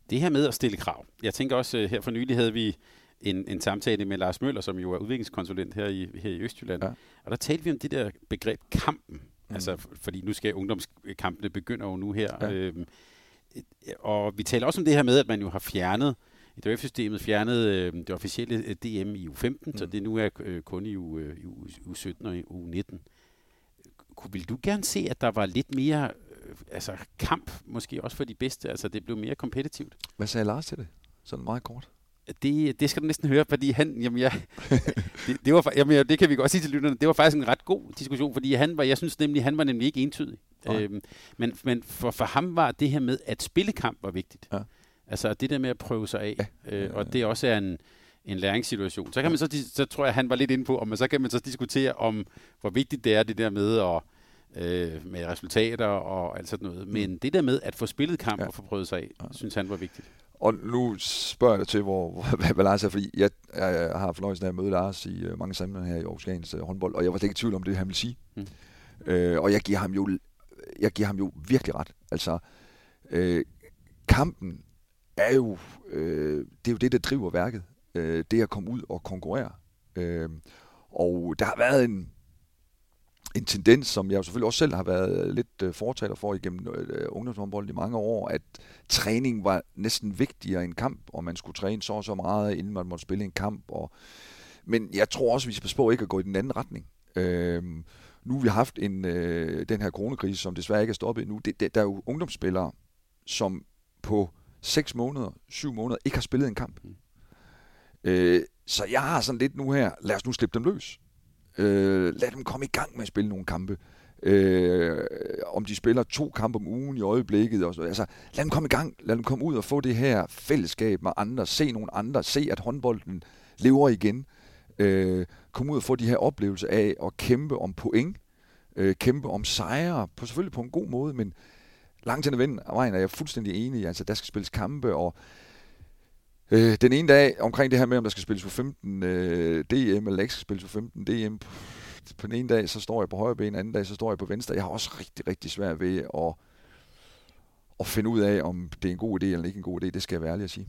Det her med at stille krav. Jeg tænker også, øh, her for nylig havde vi en, en samtale med Lars Møller, som jo er udviklingskonsulent her i, her i Østjylland. Ja. Og der talte vi om det der begreb kampen. Mm. Altså, fordi nu skal ungdomskampene begynde jo nu her. Ja. Øhm, og vi taler også om det her med, at man jo har fjernet i DRF-systemet fjernet øh, det officielle øh, DM i U15, mm. så det nu er øh, kun i, U, øh, i U, U17 og i U19. Vil du gerne se, at der var lidt mere øh, altså kamp, måske også for de bedste, altså det blev mere kompetitivt? Hvad sagde Lars til det? Sådan meget kort. Det, det skal du næsten høre, fordi han, jamen ja, det, det, var, jamen, det kan vi godt sige til lytterne, det var faktisk en ret god diskussion, fordi han var, jeg synes nemlig, han var nemlig ikke entydig. Øhm, men men for, for ham var det her med, at spillekamp var vigtigt. Ja. Altså det der med at prøve sig af, ja. øh, og det også er en, en læringssituation. Så kan man så, så tror jeg, han var lidt inde på, om så kan man så diskutere om, hvor vigtigt det er det der med at øh, med resultater og alt sådan noget. Men mm. det der med at få spillet kamp ja. og få prøvet sig af, ja. synes han var vigtigt. Og nu spørger jeg til, hvor, hvor hvad, Lars er, fordi jeg, jeg har fornøjelsen af at møde Lars i uh, mange sammenhænge her i Aarhus uh, håndbold, og jeg var slet ikke i tvivl om det, han vil sige. Mm. Uh, og jeg giver ham jo jeg giver ham jo virkelig ret. Altså, uh, kampen er jo, uh, det er jo det, der driver værket. Uh, det at komme ud og konkurrere. Uh, og der har været en, en tendens, som jeg selvfølgelig også selv har været lidt uh, fortaler for igennem uh, ungdomshåndbold i mange år, at træning var næsten vigtigere end kamp, og man skulle træne så og så meget, inden man måtte spille en kamp. Og, men jeg tror også, vi skal passe på ikke at gå i den anden retning. Uh, nu har vi haft en, uh, den her coronakrise, som desværre ikke er stoppet endnu. Det, det, der er jo ungdomsspillere, som på 6 måneder, 7 måneder ikke har spillet en kamp. Øh, så jeg har sådan lidt nu her, lad os nu slippe dem løs. Øh, lad dem komme i gang med at spille nogle kampe. Øh, om de spiller to kampe om ugen i øjeblikket. Og så, altså, lad dem komme i gang. Lad dem komme ud og få det her fællesskab med andre. Se nogle andre. Se, at håndbolden lever igen. Øh, kom ud og få de her oplevelser af at kæmpe om point. Øh, kæmpe om sejre. På, selvfølgelig på en god måde, men langt hen ad vejen er jeg fuldstændig enig. Altså, der skal spilles kampe, og Øh, den ene dag omkring det her med, om der skal spilles på 15 øh, DM, eller ikke skal spilles på 15 DM, på den ene dag, så står jeg på højre ben, den anden dag, så står jeg på venstre. Jeg har også rigtig, rigtig svært ved at, at finde ud af, om det er en god idé eller ikke en god idé. Det skal jeg være ærlig at sige.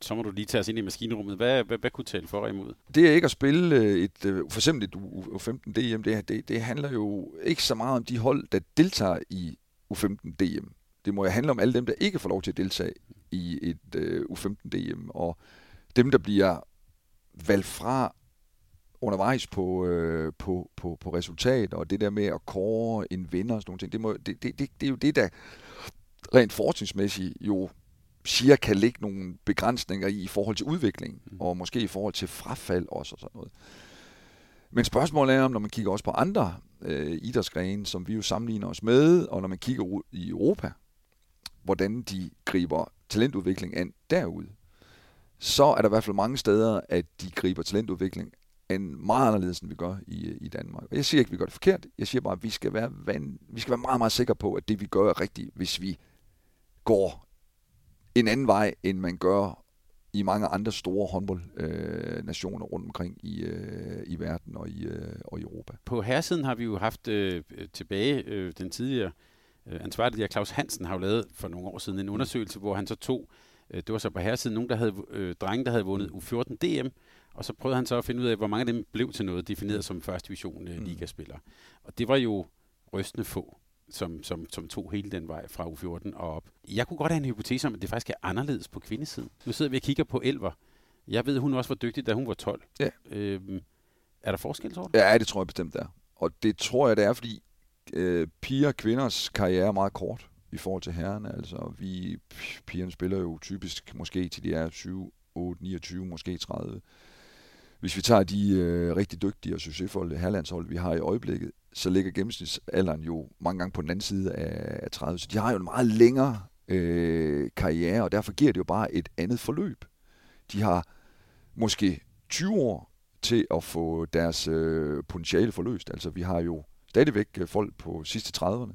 Så må du lige tage os ind i maskinrummet. Hvad, hvad, hvad kunne tale for imod? Det er ikke at spille øh, et, øh, for eksempel et U15 DM. Det, det, det handler jo ikke så meget om de hold, der deltager i U15 DM. Det må jo handle om alle dem, der ikke får lov til at deltage i et uh, U15 DM, og dem, der bliver valgt fra undervejs på, øh, på, på, på resultat, og det der med at kåre en vinder og sådan nogle ting, det, må, det, det, det, det er jo det, der rent forskningsmæssigt jo siger, kan ligge nogle begrænsninger i, i forhold til udvikling, mm. og måske i forhold til frafald også og sådan noget. Men spørgsmålet er, om når man kigger også på andre øh, idrætsgrene, som vi jo sammenligner os med, og når man kigger ud i Europa, hvordan de griber talentudvikling an derude, så er der i hvert fald mange steder, at de griber talentudvikling an meget anderledes, end vi gør i, i Danmark. Og jeg siger ikke, at vi gør det forkert. Jeg siger bare, at vi skal være, van, vi skal være meget, meget sikre på, at det vi gør er rigtigt, hvis vi går en anden vej, end man gør i mange andre store håndboldnationer øh, rundt omkring i, øh, i verden og i, øh, og i Europa. På herresiden har vi jo haft øh, tilbage øh, den tidligere øh, ansvarlige, Claus Hansen, har jo lavet for nogle år siden en undersøgelse, hvor han så tog, øh, det var så på herresiden, nogen der havde, øh, drenge, der havde vundet U14 DM, og så prøvede han så at finde ud af, hvor mange af dem blev til noget, defineret som første division øh, mm. ligaspillere. Og det var jo rystende få, som, som, som tog hele den vej fra U14 og op. Jeg kunne godt have en hypotese om, at det faktisk er anderledes på kvindesiden. Nu sidder vi og kigger på Elver. Jeg ved, hun også var dygtig, da hun var 12. Ja. Øhm, er der forskel, tror du? Ja, det tror jeg bestemt der. Og det tror jeg, det er, fordi øh, piger og kvinders karriere er meget kort i forhold til herrerne. Altså, vi pigerne spiller jo typisk måske til de er 7, 8, 29, måske 30. Hvis vi tager de øh, rigtig dygtige og succesfulde herlandshold, vi har i øjeblikket, så ligger gennemsnitsalderen jo mange gange på den anden side af, af 30. Så de har jo en meget længere øh, karriere, og derfor giver det jo bare et andet forløb. De har måske 20 år til at få deres øh, potentiale forløst. Altså vi har jo stadigvæk øh, folk på sidste 30'erne,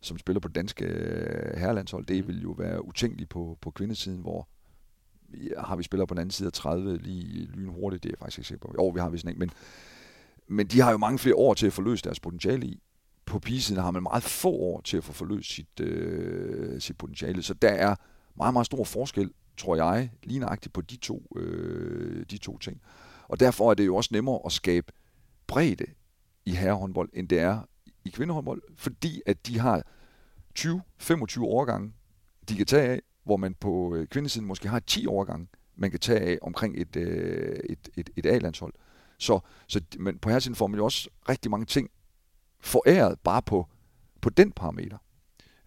som spiller på det danske øh, herrelandshold. Det mm. vil jo være utænkeligt på, på kvindesiden, hvor har vi spillere på den anden side af 30 lige lynhurtigt, det er jeg faktisk ikke sikker på. Jo, vi har vi sådan ikke, men, men de har jo mange flere år til at forløse deres potentiale i. På pigesiden har man meget få år til at få forløst sit, øh, sit potentiale, så der er meget, meget stor forskel, tror jeg, lige nøjagtigt på de to, øh, de to ting. Og derfor er det jo også nemmere at skabe bredde i herrehåndbold, end det er i kvindehåndbold, fordi at de har 20-25 årgange, de kan tage af, hvor man på øh, kvindesiden måske har 10 årgange, man kan tage af omkring et, øh, et, et, et A-landshold. Så, så men på herresiden får man jo også rigtig mange ting foræret bare på, på den parameter.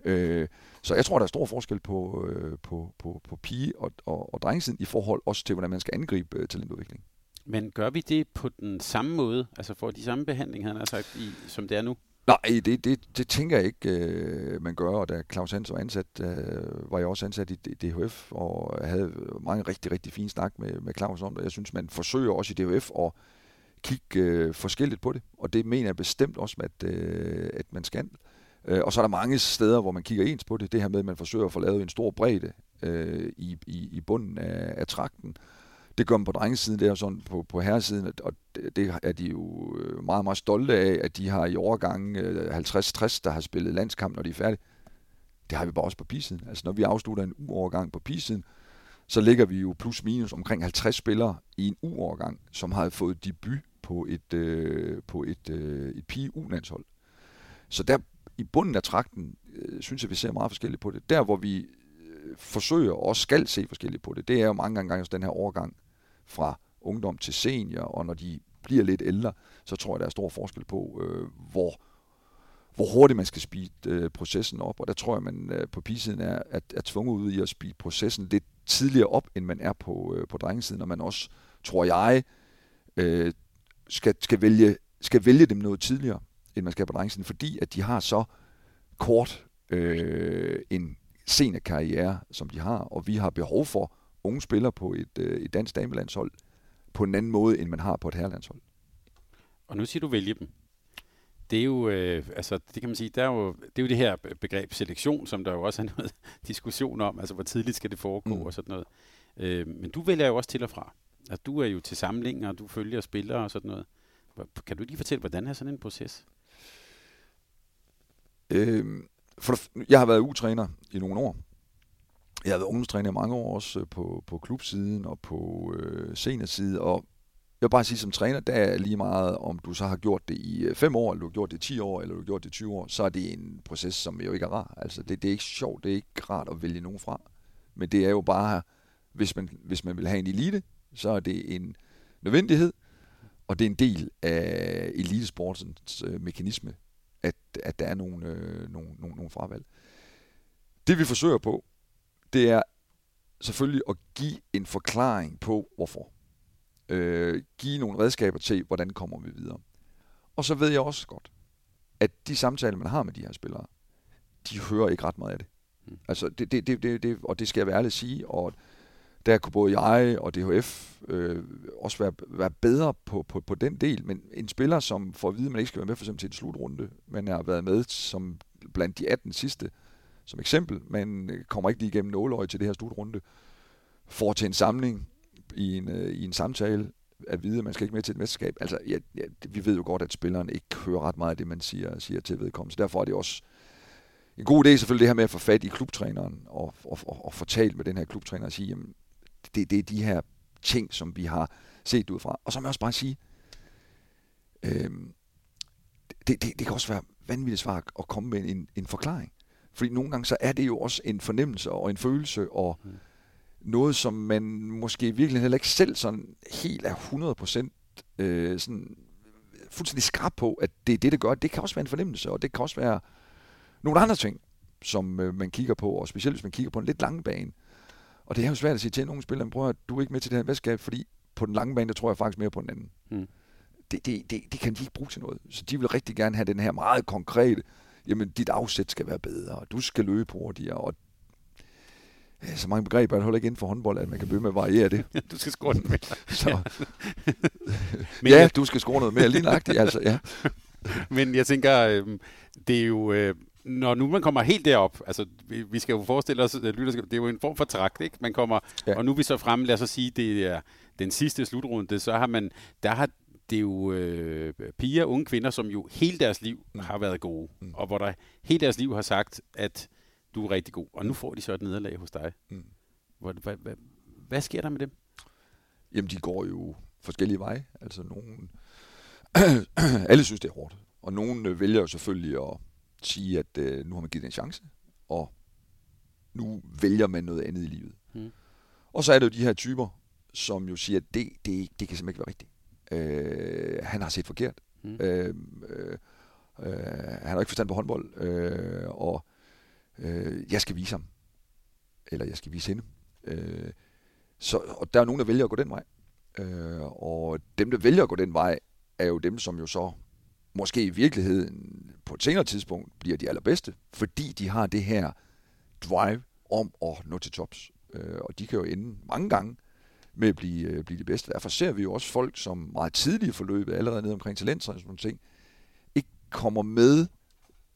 Øh, så jeg tror, der er stor forskel på, øh, på, på, på pige- og, og, og drengesiden i forhold også til, hvordan man skal angribe øh, talentudvikling. Men gør vi det på den samme måde? Altså får de samme behandling, han har sagt, i, som det er nu? Nej, det, det, det tænker jeg ikke, øh, man gør. Og da Claus Hans var ansat, øh, var jeg også ansat i DHF, og havde mange rigtig, rigtig fine snak med, med Claus om det. Jeg synes, man forsøger også i DHF at kigge øh, forskelligt på det, og det mener jeg bestemt også, at, øh, at man skal. Øh, og så er der mange steder, hvor man kigger ens på det. Det her med, at man forsøger at få lavet en stor bredde øh, i, i, i bunden af, af trakten. Det gør man på drengesiden, det er sådan på, på herresiden, og det, det er de jo øh, meget, meget stolte af, at de har i overgangen øh, 50-60, der har spillet landskamp, når de er færdige. Det har vi bare også på pigesiden. Altså når vi afslutter en uovergang på pigesiden, så ligger vi jo plus minus omkring 50 spillere i en uovergang, som har fået debut på et, øh, på et, øh, et pige u-landshold. Så der i bunden af trakten, øh, synes jeg, vi ser meget forskelligt på det. Der, hvor vi øh, forsøger og også skal se forskelligt på det, det er jo mange gange den her overgang fra ungdom til senior, og når de bliver lidt ældre, så tror jeg, der er stor forskel på, øh, hvor, hvor hurtigt man skal speede øh, processen op. Og der tror jeg, man øh, på pigesiden er, at, er tvunget ud i at speede processen lidt tidligere op, end man er på, øh, på drengesiden, og man også tror jeg, øh, skal, skal, vælge, skal vælge dem noget tidligere, end man skal på drengesiden, fordi at de har så kort øh, en seniorkarriere, som de har, og vi har behov for unge spillere på et, øh, et dansk damelandshold på en anden måde, end man har på et herrelandshold. Og nu siger du vælge dem. Det er jo, øh, altså, det kan man sige, der er jo, det er jo det her begreb selektion, som der jo også er noget diskussion om, altså hvor tidligt skal det foregå mm. og sådan noget. Øh, men du vælger jo også til og fra. Altså, du er jo til samlinger, og du følger spillere og sådan noget. Kan du lige fortælle, hvordan er sådan en proces? Øh, for, jeg har været U-træner i nogle år. Jeg har været ungdomstræner i mange år også øh, på, på klubsiden og på øh, seniorsiden, og jeg vil bare sige, som træner, der er lige meget, om du så har gjort det i øh, 5 år, eller du har gjort det i 10 år, eller du har gjort det i 20 år, så er det en proces, som jo ikke er rar. Altså, det, det er ikke sjovt, det er ikke rart at vælge nogen fra. Men det er jo bare, hvis man, hvis man vil have en elite, så er det en nødvendighed, og det er en del af elitesportens øh, mekanisme, at, at der er nogle, øh, nogle, nogle, nogle fravalg. Det vi forsøger på, det er selvfølgelig at give en forklaring på, hvorfor. Øh, give nogle redskaber til, hvordan kommer vi videre. Og så ved jeg også godt, at de samtaler, man har med de her spillere, de hører ikke ret meget af det. Mm. Altså, det, det, det, det, det, og det skal jeg være ærlig at sige, og der kunne både jeg og DHF øh, også være, være bedre på, på, på den del, men en spiller, som får at vide, at man ikke skal være med for eksempel til en slutrunde, men har været med som blandt de 18 sidste, som eksempel, men øh, kommer ikke lige igennem nåløje til det her slutrunde, får til en samling i en, øh, i en samtale, at vide, at man skal ikke med til et mesterskab. Altså, ja, ja, vi ved jo godt, at spilleren ikke hører ret meget af det, man siger, siger til vedkommende. Så derfor er det også en god idé selvfølgelig det her med at få fat i klubtræneren og, og, og, og få talt med den her klubtræner og sige, jamen, det, det er de her ting, som vi har set ud fra. Og så må jeg også bare sige, øh, det, det, det kan også være vanvittigt svært at komme med en, en forklaring. Fordi nogle gange så er det jo også en fornemmelse og en følelse og mm. noget, som man måske virkelig heller ikke selv sådan helt er 100% øh, sådan fuldstændig skrab på, at det er det, det gør. Det kan også være en fornemmelse, og det kan også være nogle andre ting, som øh, man kigger på, og specielt hvis man kigger på en lidt lang bane. Og det er jo svært at sige til nogle spillere, prøv at du er ikke med til det her mesterskab, fordi på den lange bane, der tror jeg faktisk mere på den anden. Mm. Det, det, det, det kan de ikke bruge til noget. Så de vil rigtig gerne have den her meget konkrete, jamen dit afsæt skal være bedre, og du skal løbe hurtigere, og ja, så mange begreber er det ikke inden for håndbold, at man kan begynde med at variere det. du skal score den mere. så, ja, du skal score noget mere, lige nøjagtigt, altså, ja. Men jeg tænker, øh, det er jo... Øh, når nu man kommer helt derop, altså vi, vi skal jo forestille os, at det er jo en form for trakt, ikke? Man kommer, ja. og nu er vi så frem, lad os sige, det er den sidste slutrunde, så har man, der har det er jo øh, piger, unge kvinder, som jo hele deres liv mm. har været gode, mm. og hvor der hele deres liv har sagt, at du er rigtig god, og nu får de så et nederlag hos dig. Mm. Hvad, hvad, hvad, hvad sker der med dem? Jamen, de går jo forskellige veje. Altså, nogen... Alle synes, det er hårdt. Og nogen øh, vælger jo selvfølgelig at sige, at øh, nu har man givet en chance, og nu vælger man noget andet i livet. Mm. Og så er det jo de her typer, som jo siger, at det, det, det kan simpelthen ikke være rigtigt. Øh, han har set forkert. Mm. Øh, øh, øh, han har ikke forstand på håndbold, øh, og øh, jeg skal vise ham. Eller jeg skal vise hende. Øh, så, og der er nogen, der vælger at gå den vej. Øh, og dem, der vælger at gå den vej, er jo dem, som jo så måske i virkeligheden på et senere tidspunkt bliver de allerbedste, fordi de har det her drive om at nå til tops. Øh, og de kan jo ende mange gange med at blive, øh, blive det bedste. Derfor ser vi jo også folk, som meget tidligt i forløbet, allerede ned omkring talenter og sådan nogle ting, ikke kommer med,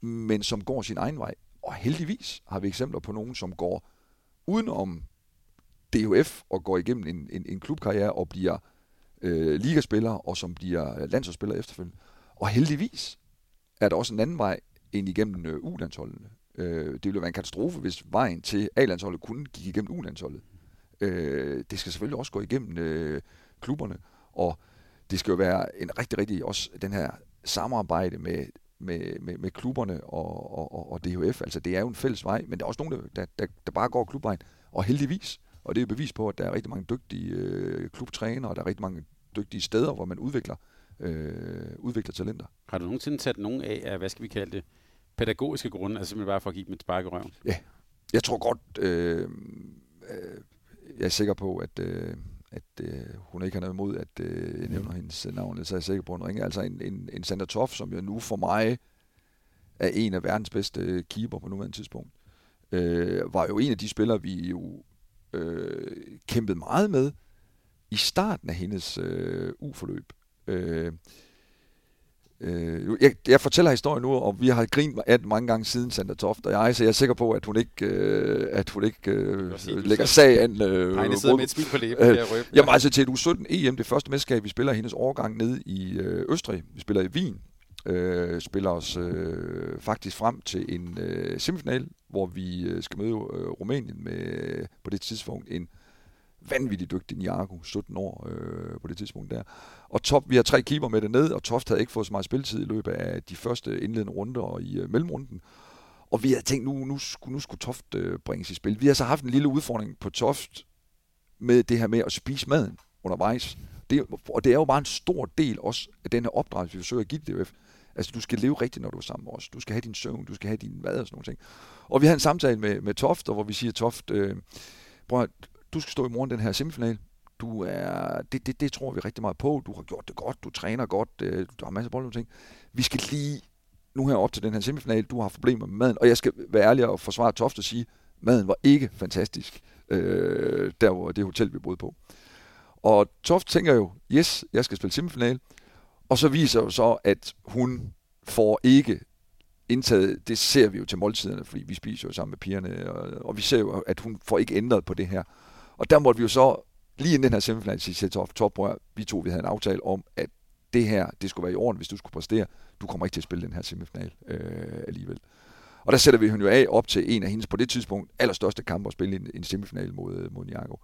men som går sin egen vej. Og heldigvis har vi eksempler på nogen, som går udenom DHF og går igennem en, en, en klubkarriere og bliver øh, ligaspiller, og som bliver landsholdsspiller efterfølgende. Og heldigvis er der også en anden vej ind igennem øh, U-landsholdene. Øh, det ville være en katastrofe, hvis vejen til A-landsholdet kun gik igennem U-landsholdet. Øh, det skal selvfølgelig også gå igennem øh, klubberne, og det skal jo være en rigtig, rigtig også den her samarbejde med, med, med, med klubberne og, og, og DHF. Altså det er jo en fælles vej, men der er også nogen, der, der, der bare går klubvejen. Og heldigvis, og det er bevis på, at der er rigtig mange dygtige øh, klubtrænere, og der er rigtig mange dygtige steder, hvor man udvikler øh, udvikler talenter. Har du nogensinde sat nogen af, af, hvad skal vi kalde det, pædagogiske grunde, altså simpelthen bare for at give dem et spark i røven? Ja, jeg tror godt, øh, øh, jeg er sikker på, at, øh, at øh, hun ikke har noget imod, at øh, jeg nævner hendes navn, så er jeg sikker på, at hun ringer. Altså en, en, en Sander Toff, som jo nu for mig er en af verdens bedste keeper på nuværende tidspunkt, øh, var jo en af de spillere, vi jo øh, kæmpede meget med i starten af hendes øh, uforløb. Øh, Øh, jeg, jeg fortæller historien nu, og vi har grint af mange gange siden Sandra Toft og jeg, så jeg er sikker på, at hun ikke, øh, at hun ikke øh, lægger sag an. Øh, Nej, det sidder med et smil på læben. Øh, jamen altså til et U17 EM, det første mesterskab, vi spiller hendes årgang nede i øh, Østrig. Vi spiller i Wien. Øh, spiller os øh, faktisk frem til en øh, semifinal, hvor vi øh, skal møde øh, Rumænien med på det tidspunkt en vanvittigt dygtig Niago, 17 år øh, på det tidspunkt der. Og top, vi har tre keeper med det ned, og Toft havde ikke fået så meget spilletid i løbet af de første indledende runder og i øh, mellemrunden. Og vi havde tænkt, nu, nu, skulle, nu skulle Toft øh, bringes i spil. Vi har så haft en lille udfordring på Toft med det her med at spise maden undervejs. Det, og det er jo bare en stor del også af den her opdragelse, vi forsøger at give DF. Altså, du skal leve rigtigt, når du er sammen med os. Du skal have din søvn, du skal have din mad og sådan noget. ting. Og vi havde en samtale med, med Toft, hvor vi siger, Toft, øh, prøv du skal stå i morgen den her semifinal. Du er, det, det, det tror vi rigtig meget på. Du har gjort det godt, du træner godt, øh, du har masser af bold ting. Vi skal lige nu her op til den her semifinal, du har problemer med maden, og jeg skal være ærlig og forsvare Toft og sige, maden var ikke fantastisk, øh, der hvor det hotel, vi boede på. Og Toft tænker jo, yes, jeg skal spille semifinal, og så viser jo så, at hun får ikke indtaget, det ser vi jo til måltiderne, fordi vi spiser jo sammen med pigerne, og, og vi ser jo, at hun får ikke ændret på det her. Og der måtte vi jo så, lige inden den her semifinal, sige til top, top vi to, vi havde en aftale om, at det her, det skulle være i orden, hvis du skulle præstere. Du kommer ikke til at spille den her semifinal øh, alligevel. Og der sætter vi hende jo af op til en af hendes på det tidspunkt allerstørste kampe at spille en, en semifinal mod, øh, mod Niago.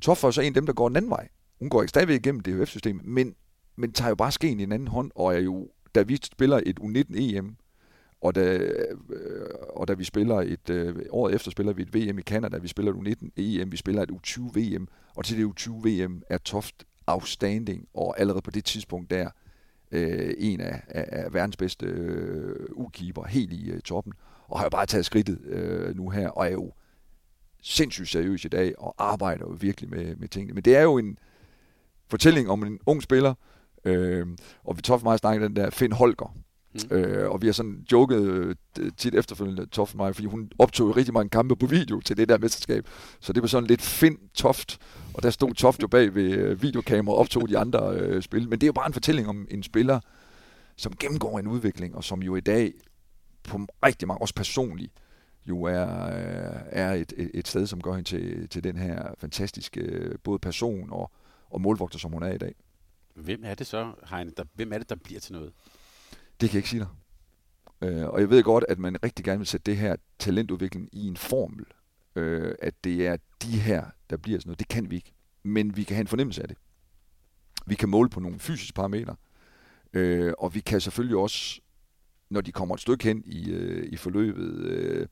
Toffer er så en af dem, der går en anden vej. Hun går ikke stadigvæk igennem DHF-systemet, men, men tager jo bare skeen i en anden hånd, og er jo, da vi spiller et U19-EM, og da, øh, og da vi spiller et, øh, året efter spiller vi et VM i Canada, vi spiller et U19 EM, vi spiller et U20 VM, og til det U20 VM er Toft outstanding, og allerede på det tidspunkt der, øh, en af, af, af verdens bedste øh, U-keeper, helt i øh, toppen, og har jo bare taget skridtet øh, nu her, og er jo sindssygt seriøs i dag, og arbejder jo virkelig med, med tingene. Men det er jo en fortælling om en ung spiller, øh, og vi Toft meget snakke den der Finn Holger, Mm. Øh, og vi har sådan joket øh, tit efterfølgende, Toft mig, fordi hun optog rigtig mange kampe på video til det der mesterskab. Så det var sådan lidt find Toft, og der stod Toft jo bag ved øh, videokamera og optog de andre øh, spil. Men det er jo bare en fortælling om en spiller, som gennemgår en udvikling, og som jo i dag på rigtig mange, også personligt, jo er, øh, er et, et, et sted, som gør hende til, til den her fantastiske både person og, og målvogter, som hun er i dag. Hvem er det så, Heine, der, hvem er det, der bliver til noget? Det kan jeg ikke sige dig. Øh, og jeg ved godt, at man rigtig gerne vil sætte det her talentudvikling i en formel. Øh, at det er de her, der bliver sådan noget. Det kan vi ikke. Men vi kan have en fornemmelse af det. Vi kan måle på nogle fysiske parametre. Øh, og vi kan selvfølgelig også, når de kommer et stykke hen i, øh, i forløbet, øh,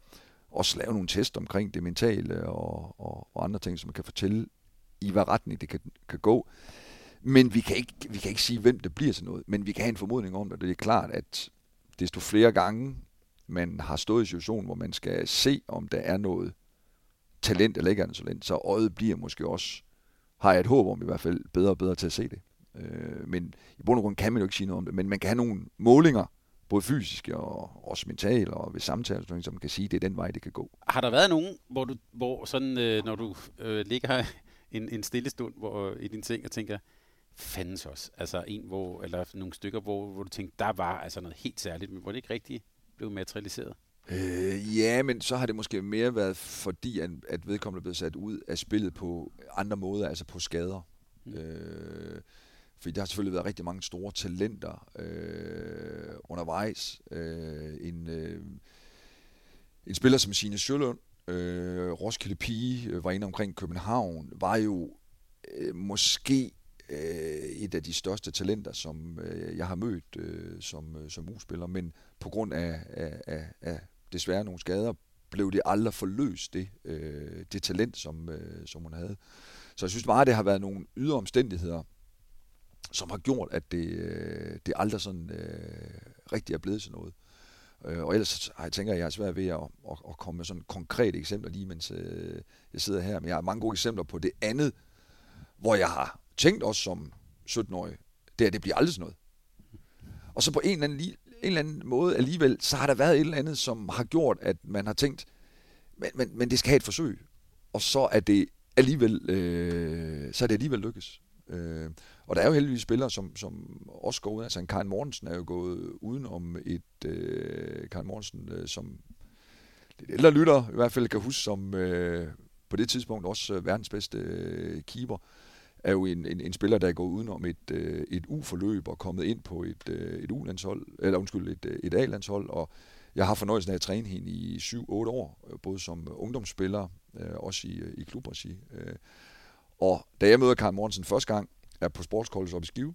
også lave nogle test omkring det mentale og, og, og andre ting, som man kan fortælle, i hvad retning det kan, kan gå. Men vi kan, ikke, vi kan ikke sige, hvem det bliver til noget. Men vi kan have en formodning om det. Det er klart, at desto flere gange man har stået i situationen, situation, hvor man skal se, om der er noget talent eller ikke er noget talent, så øjet bliver måske også, har jeg et håb om i hvert fald, bedre og bedre til at se det. Øh, men i bund og grund kan man jo ikke sige noget om det, men man kan have nogle målinger, både fysiske og også mentale og ved samtaler, som man kan sige, det er den vej, det kan gå. Har der været nogen, hvor du, hvor sådan, øh, når du øh, ligger en, en stille stund hvor, i din seng og tænker, fandens også. Altså en, hvor, eller nogle stykker, hvor, hvor du tænkte, der var altså noget helt særligt, men hvor det ikke rigtig blev materialiseret? Øh, ja, men så har det måske mere været fordi, at, at vedkommende er blevet sat ud af spillet på andre måder, altså på skader. Mm. Øh, fordi der har selvfølgelig været rigtig mange store talenter øh, undervejs. Øh, en, øh, en spiller som Signe Sjølund, øh, Roskilde Pige, øh, var inde omkring København, var jo øh, måske øh, et af de største talenter, som øh, jeg har mødt øh, som, øh, som uspiller, men på grund af, af, af, af desværre nogle skader, blev det aldrig forløst, det, øh, det talent, som, øh, som hun havde. Så jeg synes meget, det har været nogle ydre omstændigheder, som har gjort, at det, øh, det aldrig sådan øh, rigtig er blevet sådan noget. Øh, og ellers jeg tænker jeg, jeg er svært ved at, at, at komme med sådan konkrete eksempler lige, mens øh, jeg sidder her. Men jeg har mange gode eksempler på det andet, hvor jeg har tænkt også som 17-årig, det er, det bliver aldrig sådan noget. Og så på en eller, anden, en eller anden måde alligevel, så har der været et eller andet, som har gjort, at man har tænkt, men, men, men det skal have et forsøg. Og så er det alligevel, øh, så er det alligevel lykkes. Øh, og der er jo heldigvis spillere, som, som også går ud. Altså en Karin Mortensen er jo gået uden om et øh, Karin Mortensen, øh, som lidt ældre lytter i hvert fald kan huske, som øh, på det tidspunkt også øh, verdens bedste øh, keeper, er jo en, en, en spiller, der er gået udenom et, øh, et U-forløb og kommet ind på et, øh, et U-landshold, eller undskyld, et, øh, et A-landshold, og jeg har fornøjelsen af at træne hende i 7-8 år, øh, både som ungdomsspiller, øh, også i, øh, i klubregi. Øh. Og da jeg møder Karl Mortensen første gang, er på sportskolles op i Skive,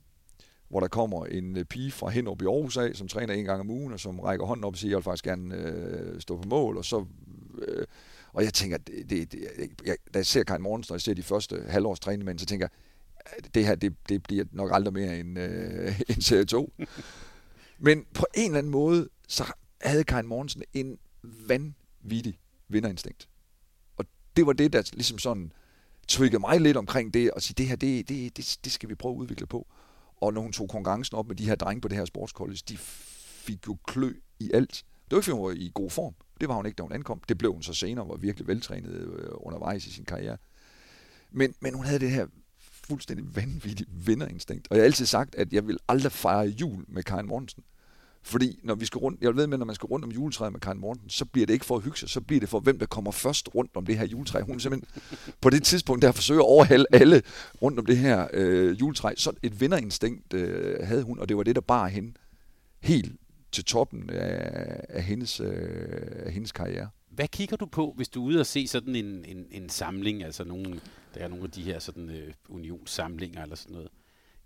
hvor der kommer en øh, pige fra Henrup i Aarhus af, som træner en gang om ugen, og som rækker hånden op og siger, jeg vil faktisk gerne øh, stå på mål, og så... Øh, og jeg tænker, det, det, det, jeg, da jeg ser Karin Mortensen, og jeg ser de første halvårs træning så tænker jeg, det her, det, det bliver nok aldrig mere end, øh, en serie 2. Men på en eller anden måde, så havde Karin Morgensen en vanvittig vinderinstinkt. Og det var det, der ligesom sådan triggede mig lidt omkring det, og sige, det her, det, det, det, det skal vi prøve at udvikle på. Og når hun tog konkurrencen op med de her drenge på det her sportskollege, de fik jo klø i alt. Det var ikke, hun var i god form. Det var hun ikke, da hun ankom. Det blev hun så senere, var virkelig veltrænet øh, undervejs i sin karriere. Men, men hun havde det her fuldstændig vanvittige vinderinstinkt. Og jeg har altid sagt, at jeg vil aldrig fejre jul med Karin Mortensen. Fordi når vi skal rundt, jeg ved med, når man skal rundt om juletræet med Karin Morten, så bliver det ikke for at hygge sig, så bliver det for, hvem der kommer først rundt om det her juletræ. Hun simpelthen på det tidspunkt, der forsøger at overhale alle rundt om det her øh, juletræ. Så et vinderinstinkt øh, havde hun, og det var det, der bar hende helt til toppen af, af, hendes, øh, af hendes karriere. Hvad kigger du på, hvis du er ude og se sådan en, en, en samling, altså nogle, der er nogle af de her sådan øh, unionssamlinger eller sådan noget?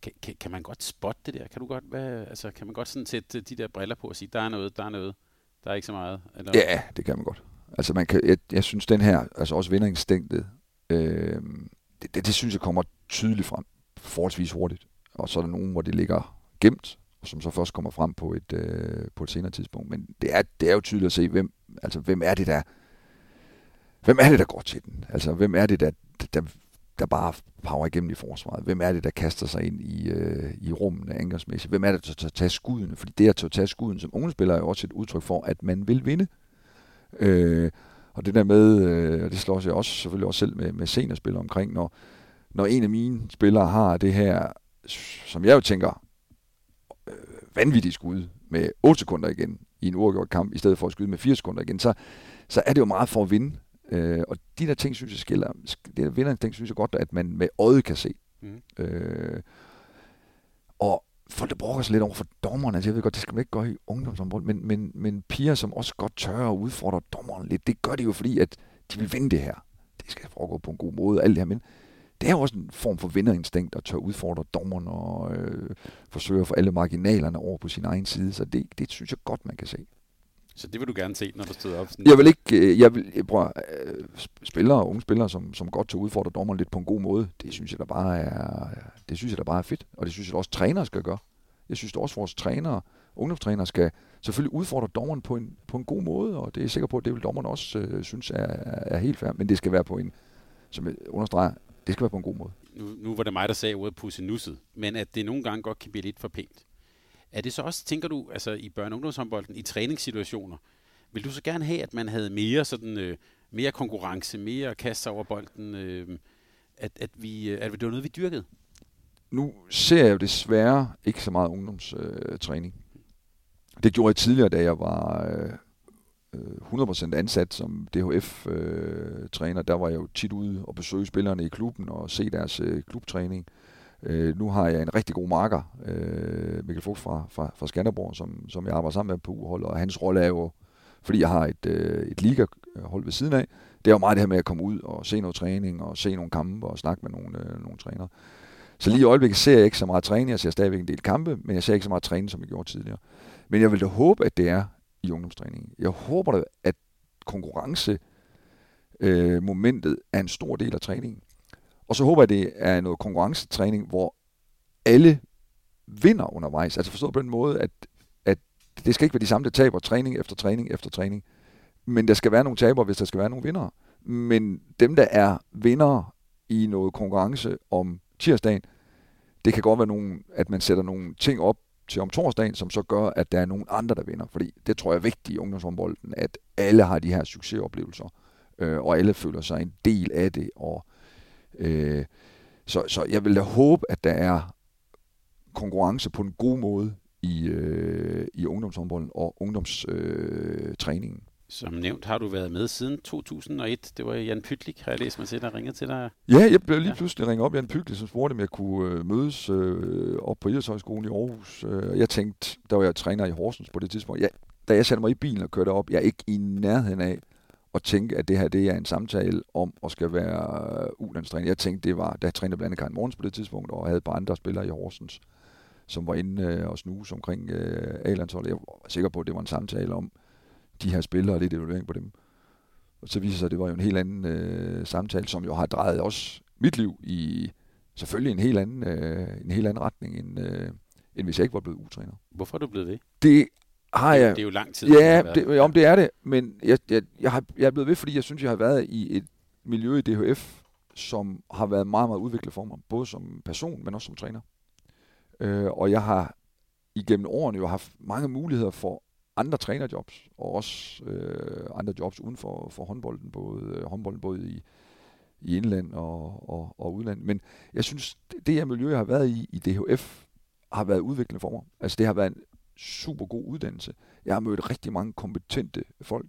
Kan, kan, kan man godt spotte det der? Kan du godt, hvad, altså, kan man godt sådan sætte de der briller på og sige, der er noget, der er noget, der er ikke så meget? Eller? Ja, det kan man godt. Altså man kan, jeg, jeg synes den her, altså også vinderinstinket, øh, det, det, det, synes jeg kommer tydeligt frem, forholdsvis hurtigt. Og så er der nogen, hvor det ligger gemt, som så først kommer frem på et, øh, på et senere tidspunkt. Men det er, det er jo tydeligt at se, hvem, altså, hvem er det, der hvem er det, der går til den? Altså, hvem er det, der, der der bare power igennem i forsvaret? Hvem er det, der kaster sig ind i, øh, i rummene angrebsmæssigt? Hvem er det, der tager tager skuddene? Fordi det at tage skuden som unge spiller er jo også et udtryk for, at man vil vinde. Øh, og det der med, øh, og det slår jeg også selvfølgelig også selv med, med seniorspillere omkring, når, når en af mine spillere har det her, som jeg jo tænker, vanvittigt skud med 8 sekunder igen i en uafgjort kamp, i stedet for at skyde med 4 sekunder igen, så, så er det jo meget for at vinde. Øh, og de der ting, synes jeg skiller, det der vinder ting, synes jeg godt, at man med øjet kan se. Mm. Øh, og folk, der brokker sig lidt over for dommerne, altså jeg ved godt, det skal man ikke gøre i ungdomsområdet, men, men, men piger, som også godt tør at udfordre dommerne lidt, det gør de jo fordi, at de vil vinde det her. Det skal foregå på en god måde, alt det her, men det er jo også en form for vinderinstinkt at tør udfordre dommerne og øh, forsøge at få alle marginalerne over på sin egen side, så det, det synes jeg godt, man kan se. Så det vil du gerne se, når du støder op? Sådan jeg vil ikke, øh, jeg vil, jeg prøver, øh, spillere, unge spillere, som, som godt til udfordre dommeren lidt på en god måde, det synes jeg da bare er, det synes jeg da bare er fedt, og det synes jeg da også trænere skal gøre. Jeg synes da også vores trænere, ungdomstrænere skal selvfølgelig udfordre dommeren på en, på en god måde, og det er jeg sikker på, at det vil dommeren også øh, synes er, er helt fair, men det skal være på en, som jeg understreger, det skal være på en god måde. Nu, nu var det mig, der sagde ordet pusse nusset, men at det nogle gange godt kan blive lidt for pænt. Er det så også, tænker du, altså i børne- og ungdomshåndbolden, i træningssituationer, vil du så gerne have, at man havde mere sådan, øh, mere konkurrence, mere kaste over bolden, øh, at, at, vi, øh, at det var noget, vi dyrkede? Nu ser jeg jo desværre ikke så meget ungdomstræning. Øh, det gjorde jeg tidligere, da jeg var øh, 100% ansat som DHF-træner. Øh, Der var jeg jo tit ude og besøge spillerne i klubben og se deres øh, klubtræning. Øh, nu har jeg en rigtig god marker, øh, Mikkel Fugt fra, fra, fra Skanderborg, som, som jeg arbejder sammen med på uhold, og hans rolle er jo, fordi jeg har et, øh, et ligahold ved siden af, det er jo meget det her med at komme ud og se noget træning, og se nogle kampe, og snakke med nogle, øh, nogle trænere. Så lige i øjeblikket ser jeg ikke så meget træning, jeg ser stadigvæk en del kampe, men jeg ser ikke så meget træning, som jeg gjorde tidligere. Men jeg vil da håbe, at det er i ungdomstræningen. Jeg håber da, at konkurrence øh, momentet er en stor del af træningen. Og så håber jeg, det er noget konkurrencetræning, hvor alle vinder undervejs. Altså forstået på den måde, at, at det skal ikke være de samme, der taber træning efter træning efter træning. Men der skal være nogle tabere, hvis der skal være nogle vinder. Men dem, der er vinder i noget konkurrence om tirsdagen. Det kan godt være, nogen, at man sætter nogle ting op til om torsdagen, som så gør, at der er nogen andre, der vinder. Fordi det tror jeg er vigtigt i ungdomshåndbolden, at alle har de her succesoplevelser, øh, og alle føler sig en del af det. Og, øh, så, så jeg vil da håbe, at der er konkurrence på en god måde i, øh, i ungdomshåndbolden og ungdomstræningen. Øh, som nævnt har du været med siden 2001. Det var Jan Pytlik, har jeg læst mig til, der ringede til dig. Ja, jeg blev lige pludselig ringet op Jan Pytlik, som spurgte, om jeg kunne øh, mødes øh, op på Idrætshøjskolen i Aarhus. Øh, jeg tænkte, der var jeg træner i Horsens på det tidspunkt. Ja, da jeg satte mig i bilen og kørte op, jeg er ikke i nærheden af at tænke, at det her det er en samtale om at skal være øh, ulandstræner. Jeg tænkte, det var, da jeg trænede blandt andet Karin Morgens på det tidspunkt, og havde et par andre spillere i Horsens, som var inde øh, og snuse omkring øh, A-landsholdet. Jeg var sikker på, at det var en samtale om, de her spillere og lidt evaluering på dem. Og så viser sig, at det var jo en helt anden øh, samtale, som jo har drejet også mit liv i selvfølgelig en helt anden, øh, en helt anden retning, end, øh, end hvis jeg ikke var blevet utræner. Hvorfor er du blevet det? Det har jeg... Det er jo lang tid. Ja, det, om det er det, men jeg, jeg, jeg, har, jeg er blevet ved, fordi jeg synes, jeg har været i et miljø i DHF, som har været meget, meget udviklet for mig, både som person, men også som træner. Øh, og jeg har igennem årene jo haft mange muligheder for andre trænerjobs, og også øh, andre jobs uden for, for håndbolden, både, øh, håndbolden både i, i indland og, og, og udland. Men jeg synes, det, her miljø, jeg har været i, i DHF, har været udviklende for mig. Altså det har været en super god uddannelse. Jeg har mødt rigtig mange kompetente folk,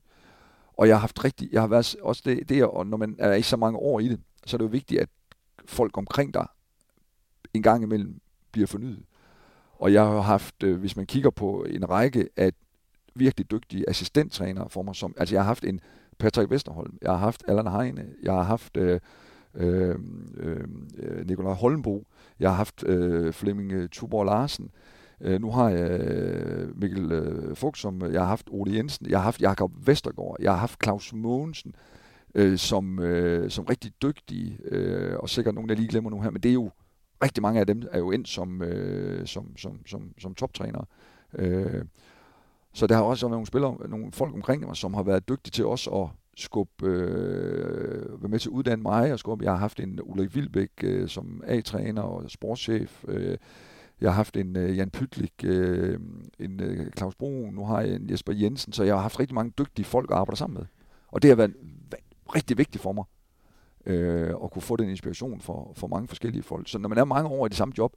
og jeg har haft rigtig, jeg har været også det, det og når man er i så mange år i det, så er det jo vigtigt, at folk omkring dig en gang imellem bliver fornyet. Og jeg har haft, øh, hvis man kigger på en række af virkelig dygtige assistenttrænere for mig. Som, altså jeg har haft en Patrick Vesterholm, jeg har haft Allan Heine, jeg har haft øh, øh, øh, øh Nikolaj Holmbo, jeg har haft øh, Flemming øh, Tuborg Larsen, øh, nu har jeg øh, Mikkel øh, Fugt, som øh, jeg har haft Ole Jensen, jeg har haft Jakob Vestergaard, jeg har haft Claus Mogensen, øh, som, øh, som rigtig dygtige, øh, og sikkert nogen, jeg lige glemmer nu her, men det er jo, rigtig mange af dem er jo ind som, øh, som, som, som, som toptrænere. Øh, så der har også været nogle spillere, nogle folk omkring mig, som har været dygtige til os at skubbe, øh, være med til at uddanne mig og skubbe. Jeg har haft en Ulrik Vilbæk øh, som A-træner og sportschef. Øh, jeg har haft en øh, Jan Pytlik, øh, en øh, Claus Brun, nu har jeg en Jesper Jensen, så jeg har haft rigtig mange dygtige folk at arbejde sammen med. Og det har været, været rigtig vigtigt for mig øh, at kunne få den inspiration for, for mange forskellige folk. Så når man er mange år i det samme job,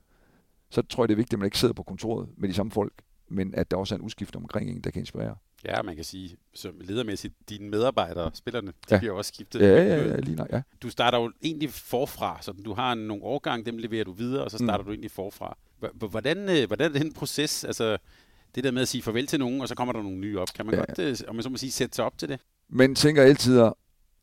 så tror jeg, det er vigtigt, at man ikke sidder på kontoret med de samme folk, men at der også er en udskift omkring en, der kan inspirere. Ja, man kan sige, som ledermæssigt, dine medarbejdere, spillerne, de ja. bliver også skiftet. Ja, ja, ja, lige nok, ja. Du starter jo egentlig forfra, så du har nogle årgang, dem leverer du videre, og så starter mm. du egentlig forfra. Hvordan, øh, hvordan er den proces, altså det der med at sige farvel til nogen, og så kommer der nogle nye op, kan man ja. godt, øh, om man så må sige, sætte sig op til det? Men tænker altid,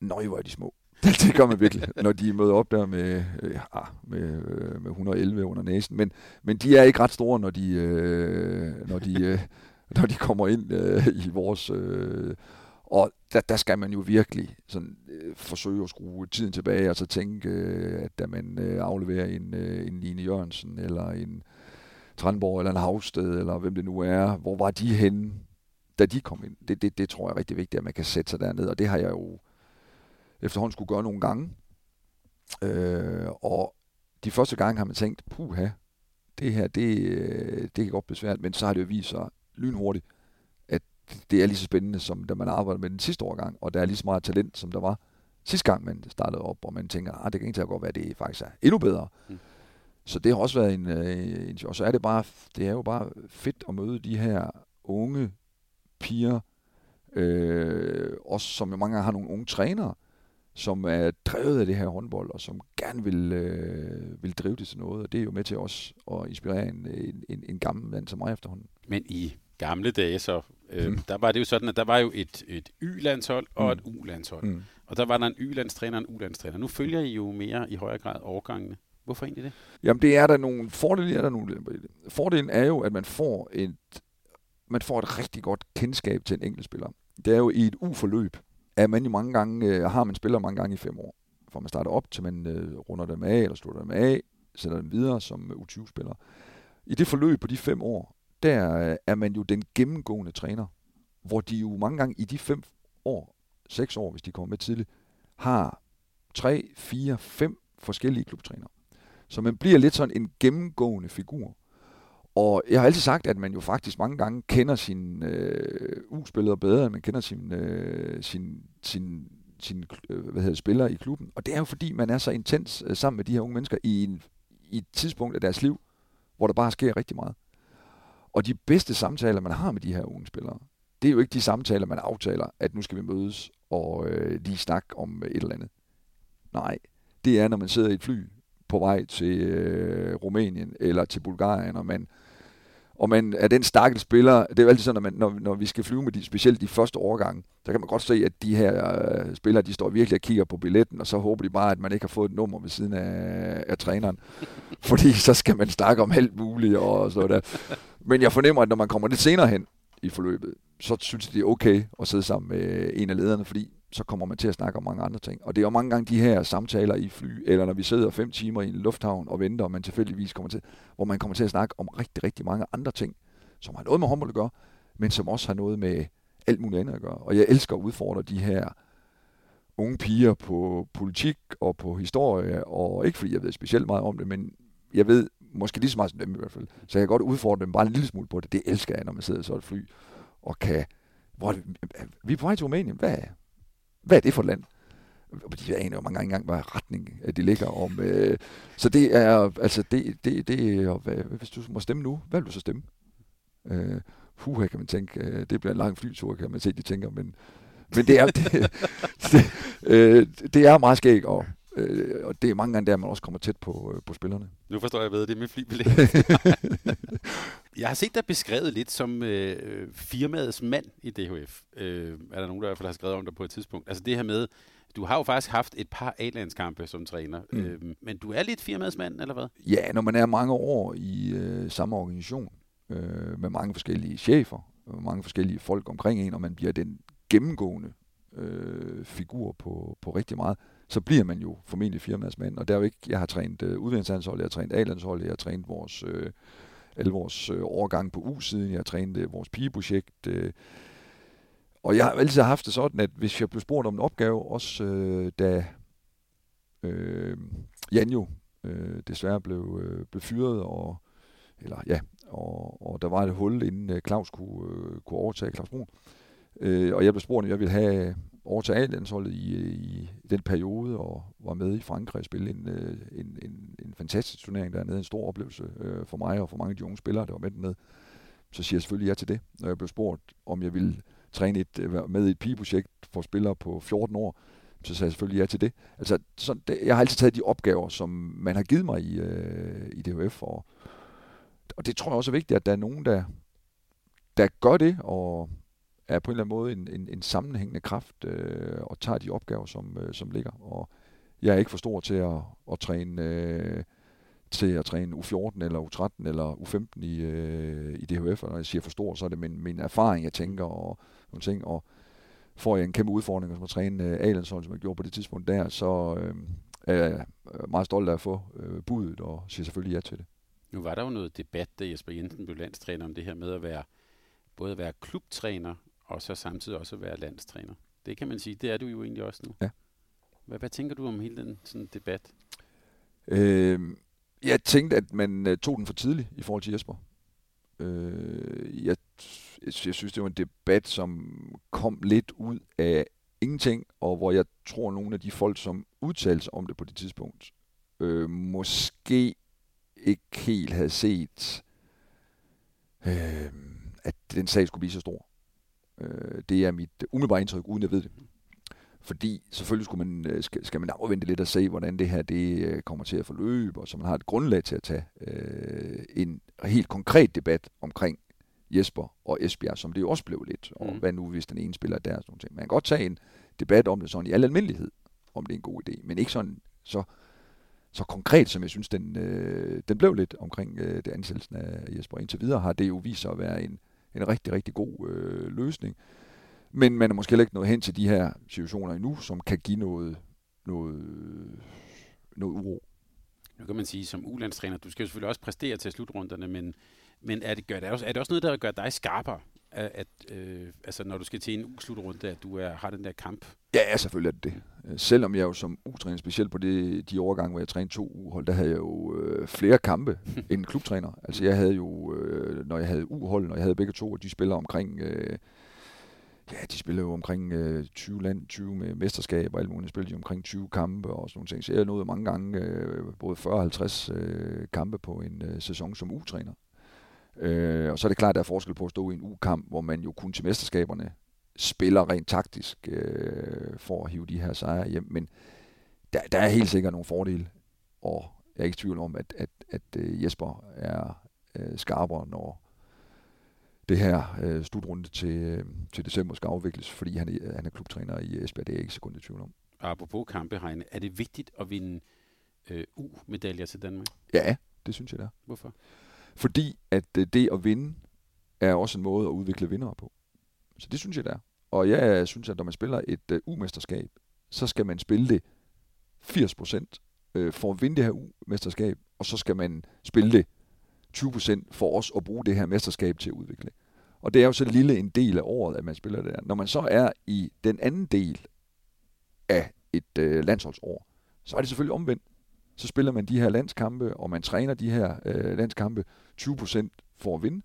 nøj, hvor er de små. det gør man virkelig, når de møder op der med, øh, ja, med, øh, med 111 under næsen. Men, men de er ikke ret store, når de, øh, når de, øh, når de kommer ind øh, i vores... Øh, og der, der skal man jo virkelig sådan, øh, forsøge at skrue tiden tilbage, og så tænke, øh, at da man øh, afleverer en, øh, en Line Jørgensen, eller en Tranborg, eller en Havsted, eller hvem det nu er, hvor var de henne, da de kom ind? Det, det, det tror jeg er rigtig vigtigt, at man kan sætte sig derned, og det har jeg jo efterhånden skulle gøre nogle gange. Øh, og de første gange har man tænkt, puha, det her, det, øh, det kan godt blive svært, men så har det jo vist sig lynhurtigt, at det er lige så spændende, som da man arbejdede med den sidste årgang, og der er lige så meget talent, som der var sidste gang, man startede op, og man tænker, ah, det kan ikke godt være, at det faktisk er endnu bedre. Mm. Så det har også været en, øh, en, og så er det bare, det er jo bare fedt at møde de her unge piger, øh, også som jo mange gange har nogle unge trænere, som er drevet af det her håndbold, og som gerne vil, øh, vil drive det til noget, og det er jo med til os at inspirere en, en, en gammel mand som mig efterhånden. Men i gamle dage så, øh, mm. der var det jo sådan, at der var jo et, et Y-landshold og mm. et U-landshold. Mm. Og der var der en Y-landstræner og en U-landstræner. Nu følger I jo mere i højere grad overgangene. Hvorfor egentlig det? Jamen det er der nogle fordele, er der nogle Fordelen er jo, at man får et, man får et rigtig godt kendskab til en enkelt spiller. Det er jo i et U-forløb, er man jo mange gange, øh, har man spiller mange gange i fem år. For man starter op, til man øh, runder dem af, eller slutter dem af, sætter dem videre som øh, U20-spiller. I det forløb på de fem år, der øh, er man jo den gennemgående træner, hvor de jo mange gange i de fem år, seks år, hvis de kommer med tidligt, har tre, fire, fem forskellige klubtrænere. Så man bliver lidt sådan en gennemgående figur. Og jeg har altid sagt, at man jo faktisk mange gange kender sine øh, U-spillere bedre, end man kender sin, øh, sin, sin, sin øh, hvad hedder, spillere i klubben. Og det er jo fordi, man er så intens øh, sammen med de her unge mennesker i, en, i et tidspunkt af deres liv, hvor der bare sker rigtig meget. Og de bedste samtaler, man har med de her unge spillere, det er jo ikke de samtaler, man aftaler, at nu skal vi mødes og øh, lige snakke om et eller andet. Nej, det er, når man sidder i et fly på vej til øh, Rumænien eller til Bulgarien, og man, og man er den stakkels spiller, det er jo altid sådan, når, man, når, når vi skal flyve med de, specielt de første årgange, så kan man godt se, at de her øh, spillere, de står virkelig og kigger på billetten, og så håber de bare, at man ikke har fået et nummer ved siden af, af træneren. Fordi så skal man snakke om alt muligt og sådan der. Men jeg fornemmer, at når man kommer lidt senere hen i forløbet, så synes jeg, det er okay at sidde sammen med en af lederne, fordi så kommer man til at snakke om mange andre ting. Og det er jo mange gange de her samtaler i fly, eller når vi sidder fem timer i en lufthavn og venter, og man tilfældigvis kommer til, hvor man kommer til at snakke om rigtig, rigtig mange andre ting, som har noget med håndbold at gøre, men som også har noget med alt muligt andet at gøre. Og jeg elsker at udfordre de her unge piger på politik og på historie, og ikke fordi jeg ved specielt meget om det, men jeg ved måske lige så meget som dem i hvert fald. Så jeg kan godt udfordre dem bare en lille smule på det. Det elsker jeg, når man sidder så et fly og kan... Hvor, vi er på vej til Rumænien. Hvad, hvad er det for et land? De aner jo mange gange engang, hvad retning de ligger om. Øh, så det er, altså, det, det, det hvad, hvis du må stemme nu, hvad vil du så stemme? Øh, puha, kan man tænke, øh, det bliver en lang flytur, kan man se, de tænker, men, men det er, det, det, øh, det er meget skægt, og, øh, og det er mange gange der, man også kommer tæt på, øh, på spillerne. Nu forstår jeg ved, det er med flybillet. jeg har set dig beskrevet lidt som øh, firmaets mand i DHF. Øh, er der nogen, der i hvert fald har skrevet om dig på et tidspunkt? Altså det her med, du har jo faktisk haft et par A-landskampe som træner, mm. øh, men du er lidt firmaets mand, eller hvad? Ja, når man er mange år i øh, samme organisation, øh, med mange forskellige chefer, og mange forskellige folk omkring en, og man bliver den gennemgående øh, figur på, på rigtig meget, så bliver man jo formentlig firmadsmand. Og der er jo ikke, jeg har trænet øh, udviklingslandshold, jeg har trænet A-landshold, jeg har trænet vores, øh, alle vores øh, overgang på U-siden, jeg trænede vores pigeprojekt. Øh, og jeg har altid haft det sådan, at hvis jeg blev spurgt om en opgave, også øh, da øh, Jan jo øh, desværre blev, øh, blev fyret, og, eller ja, og, og der var et hul, inden øh, Claus kunne, øh, kunne overtage Claus Brun. Øh, og jeg blev spurgt, om jeg ville have overtage A-landsholdet i, i, i den periode, og var med i Frankrig og spille en, øh, en, en, en fantastisk turnering dernede, en stor oplevelse øh, for mig og for mange af de unge spillere, der var med dernede. Så siger jeg selvfølgelig ja til det. Når jeg blev spurgt, om jeg ville træne et, øh, med i et pigeprojekt for spillere på 14 år, så sagde jeg selvfølgelig ja til det. Altså, så det, jeg har altid taget de opgaver, som man har givet mig i, øh, i DHF, og, og det tror jeg også er vigtigt, at der er nogen, der, der gør det, og er på en eller anden måde en, en, en sammenhængende kraft øh, og tager de opgaver, som, øh, som ligger. Og jeg er ikke for stor til at, at træne øh, til at træne U14 eller U13 eller U15 i, øh, i DHF. Og når jeg siger for stor, så er det min, min erfaring, jeg tænker og nogle ting. Og får jeg en kæmpe udfordring som at træne øh, A-landsholdet, som jeg gjorde på det tidspunkt der, så øh, er jeg meget stolt af at få øh, budet og siger selvfølgelig ja til det. Nu var der jo noget debat, da Jesper Jensen blev landstræner, om det her med at være både at være klubtræner og så samtidig også være landstræner. Det kan man sige, det er du jo egentlig også nu. Ja. Hvad, hvad tænker du om hele den sådan, debat? Øh, jeg tænkte, at man uh, tog den for tidligt i forhold til Jesper. Øh, jeg, jeg synes, det var en debat, som kom lidt ud af ingenting, og hvor jeg tror, nogle af de folk, som udtalte sig om det på det tidspunkt, øh, måske ikke helt havde set, øh, at den sag skulle blive så stor. Øh, det er mit umiddelbare indtryk, uden jeg ved det. Fordi selvfølgelig skulle man, øh, skal, skal man afvente lidt og se, hvordan det her det øh, kommer til at forløbe, og så man har et grundlag til at tage øh, en helt konkret debat omkring Jesper og Esbjerg, som det jo også blev lidt. Og mm. hvad nu, hvis den ene spiller der? Sådan ting. Man kan godt tage en debat om det sådan i al almindelighed, om det er en god idé, men ikke sådan så, så konkret, som jeg synes, den, øh, den blev lidt omkring øh, det ansættelsen af Jesper. Indtil videre har det jo vist sig at være en, en rigtig, rigtig god øh, løsning. Men man er måske heller ikke nået hen til de her situationer endnu, som kan give noget, noget, noget uro. Nu kan man sige, som ulandstræner, du skal jo selvfølgelig også præstere til slutrunderne, men, men er, det, gør det også, er det også noget, der gør dig skarpere? At, at øh, altså, når du skal til en U-slutrunde, at du er, har den der kamp? Ja, selvfølgelig er det det. Øh, selvom jeg jo som U-træner, specielt på det, de overgange, hvor jeg trænede to uhold, der havde jeg jo øh, flere kampe end klubtræner. Altså jeg havde jo, øh, når jeg havde U-hold, når jeg havde begge to, og de spiller omkring... Øh, ja, de spiller jo omkring øh, 20 land, 20 med mesterskab og alt muligt. spiller de omkring 20 kampe og sådan nogle ting. Så jeg nåede mange gange øh, både 40 og 50 øh, kampe på en øh, sæson som U-træner. Øh, og så er det klart, at der er forskel på at stå i en U-kamp, hvor man jo kun til mesterskaberne spiller rent taktisk øh, for at hive de her sejre hjem. Men der, der er helt sikkert nogle fordele, og jeg er ikke i tvivl om, at, at, at øh, Jesper er øh, skarpere, når det her øh, slutrunde til, øh, til december skal afvikles, fordi han, er, han er klubtræner i Esbjerg. Det er jeg ikke sekund i tvivl om. Apropos kampe, Heine, er det vigtigt at vinde øh, U-medaljer til Danmark? Ja, det synes jeg det er. Hvorfor? Fordi at øh, det at vinde er også en måde at udvikle vinder på. Så det synes jeg, det er. Og jeg øh, synes, at når man spiller et uh, U-mesterskab, så skal man spille det 80% øh, for at vinde det her U-mesterskab, og så skal man spille det 20% for os at bruge det her mesterskab til at udvikle. Og det er jo så lille en del af året, at man spiller det der. Når man så er i den anden del af et øh, landsholdsår, så er det selvfølgelig omvendt. Så spiller man de her landskampe, og man træner de her øh, landskampe 20% for at vinde,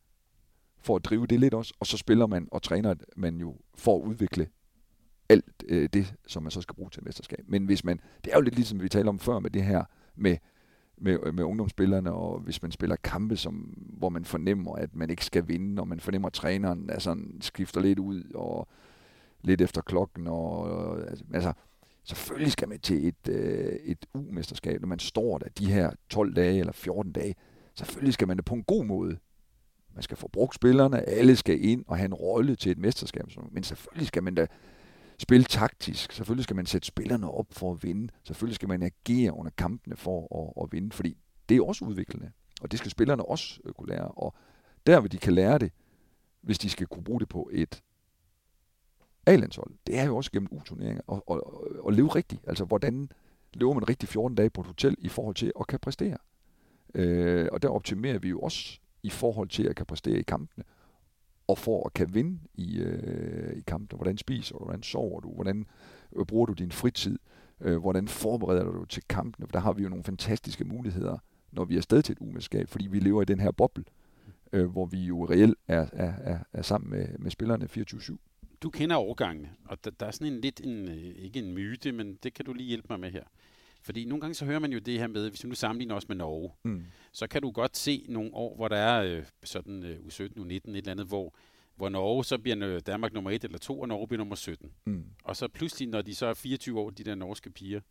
for at drive det lidt også, og så spiller man og træner man jo for at udvikle alt øh, det, som man så skal bruge til mesterskab. Men hvis man, det er jo lidt ligesom vi talte om før med det her med, med, med ungdomsspillerne, og hvis man spiller kampe, som, hvor man fornemmer, at man ikke skal vinde, og man fornemmer, at træneren altså, skifter lidt ud, og lidt efter klokken, og, og altså, selvfølgelig skal man til et, øh, et U-mesterskab, når man står der de her 12 dage eller 14 dage, selvfølgelig skal man det på en god måde man skal få brugt spillerne, alle skal ind og have en rolle til et mesterskab. Men selvfølgelig skal man da spille taktisk. Selvfølgelig skal man sætte spillerne op for at vinde. Selvfølgelig skal man agere under kampene for at, at vinde, fordi det er også udviklende. Og det skal spillerne også øh, kunne lære. Og der, hvor de kan lære det, hvis de skal kunne bruge det på et A-landshold, det er jo også gennem U-turneringer. Og, og, og, og leve rigtigt. Altså, hvordan lever man rigtig 14 dage på et hotel i forhold til at kan præstere? Øh, og der optimerer vi jo også i forhold til at kan præstere i kampene, og for at kan vinde i, øh, i kampene. Hvordan spiser du? Hvordan sover du? Hvordan øh, bruger du din fritid? Øh, hvordan forbereder du til kampene? For der har vi jo nogle fantastiske muligheder, når vi er sted til et umiddelskab, fordi vi lever i den her boble, øh, hvor vi jo reelt er, er, er, er sammen med, med spillerne 24-7. Du kender overgangene, og der, der er sådan en lidt, en, øh, ikke en myte, men det kan du lige hjælpe mig med her. Fordi nogle gange så hører man jo det her med, hvis du nu sammenligner os med Norge, mm. så kan du godt se nogle år, hvor der er øh, sådan øh, U17, U19, et eller andet, hvor, hvor Norge så bliver Danmark nummer 1 eller 2, og Norge bliver nummer 17. Mm. Og så pludselig, når de så er 24 år, de der norske piger,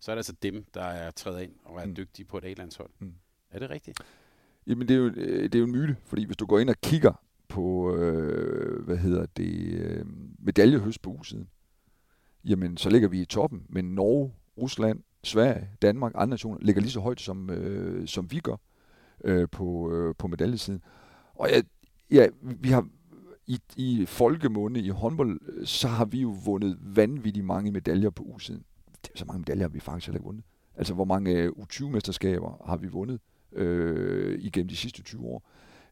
så er det altså dem, der er trædet ind og er mm. dygtige på et A-landshold. Mm. Er det rigtigt? Jamen, det er, jo, øh, det er jo en myte, fordi hvis du går ind og kigger på, øh, hvad hedder det, øh, medaljehøst på ugesiden, jamen, så ligger vi i toppen, men Norge, Rusland, Sverige, Danmark, andre nationer, ligger lige så højt, som, øh, som vi gør øh, på, øh, på medaljesiden. Og ja, ja, vi har i, i folkemunde, i håndbold, så har vi jo vundet vanvittigt mange medaljer på U-siden. Så mange medaljer, har vi faktisk heller ikke vundet. Altså, hvor mange øh, U20-mesterskaber har vi vundet øh, igennem de sidste 20 år.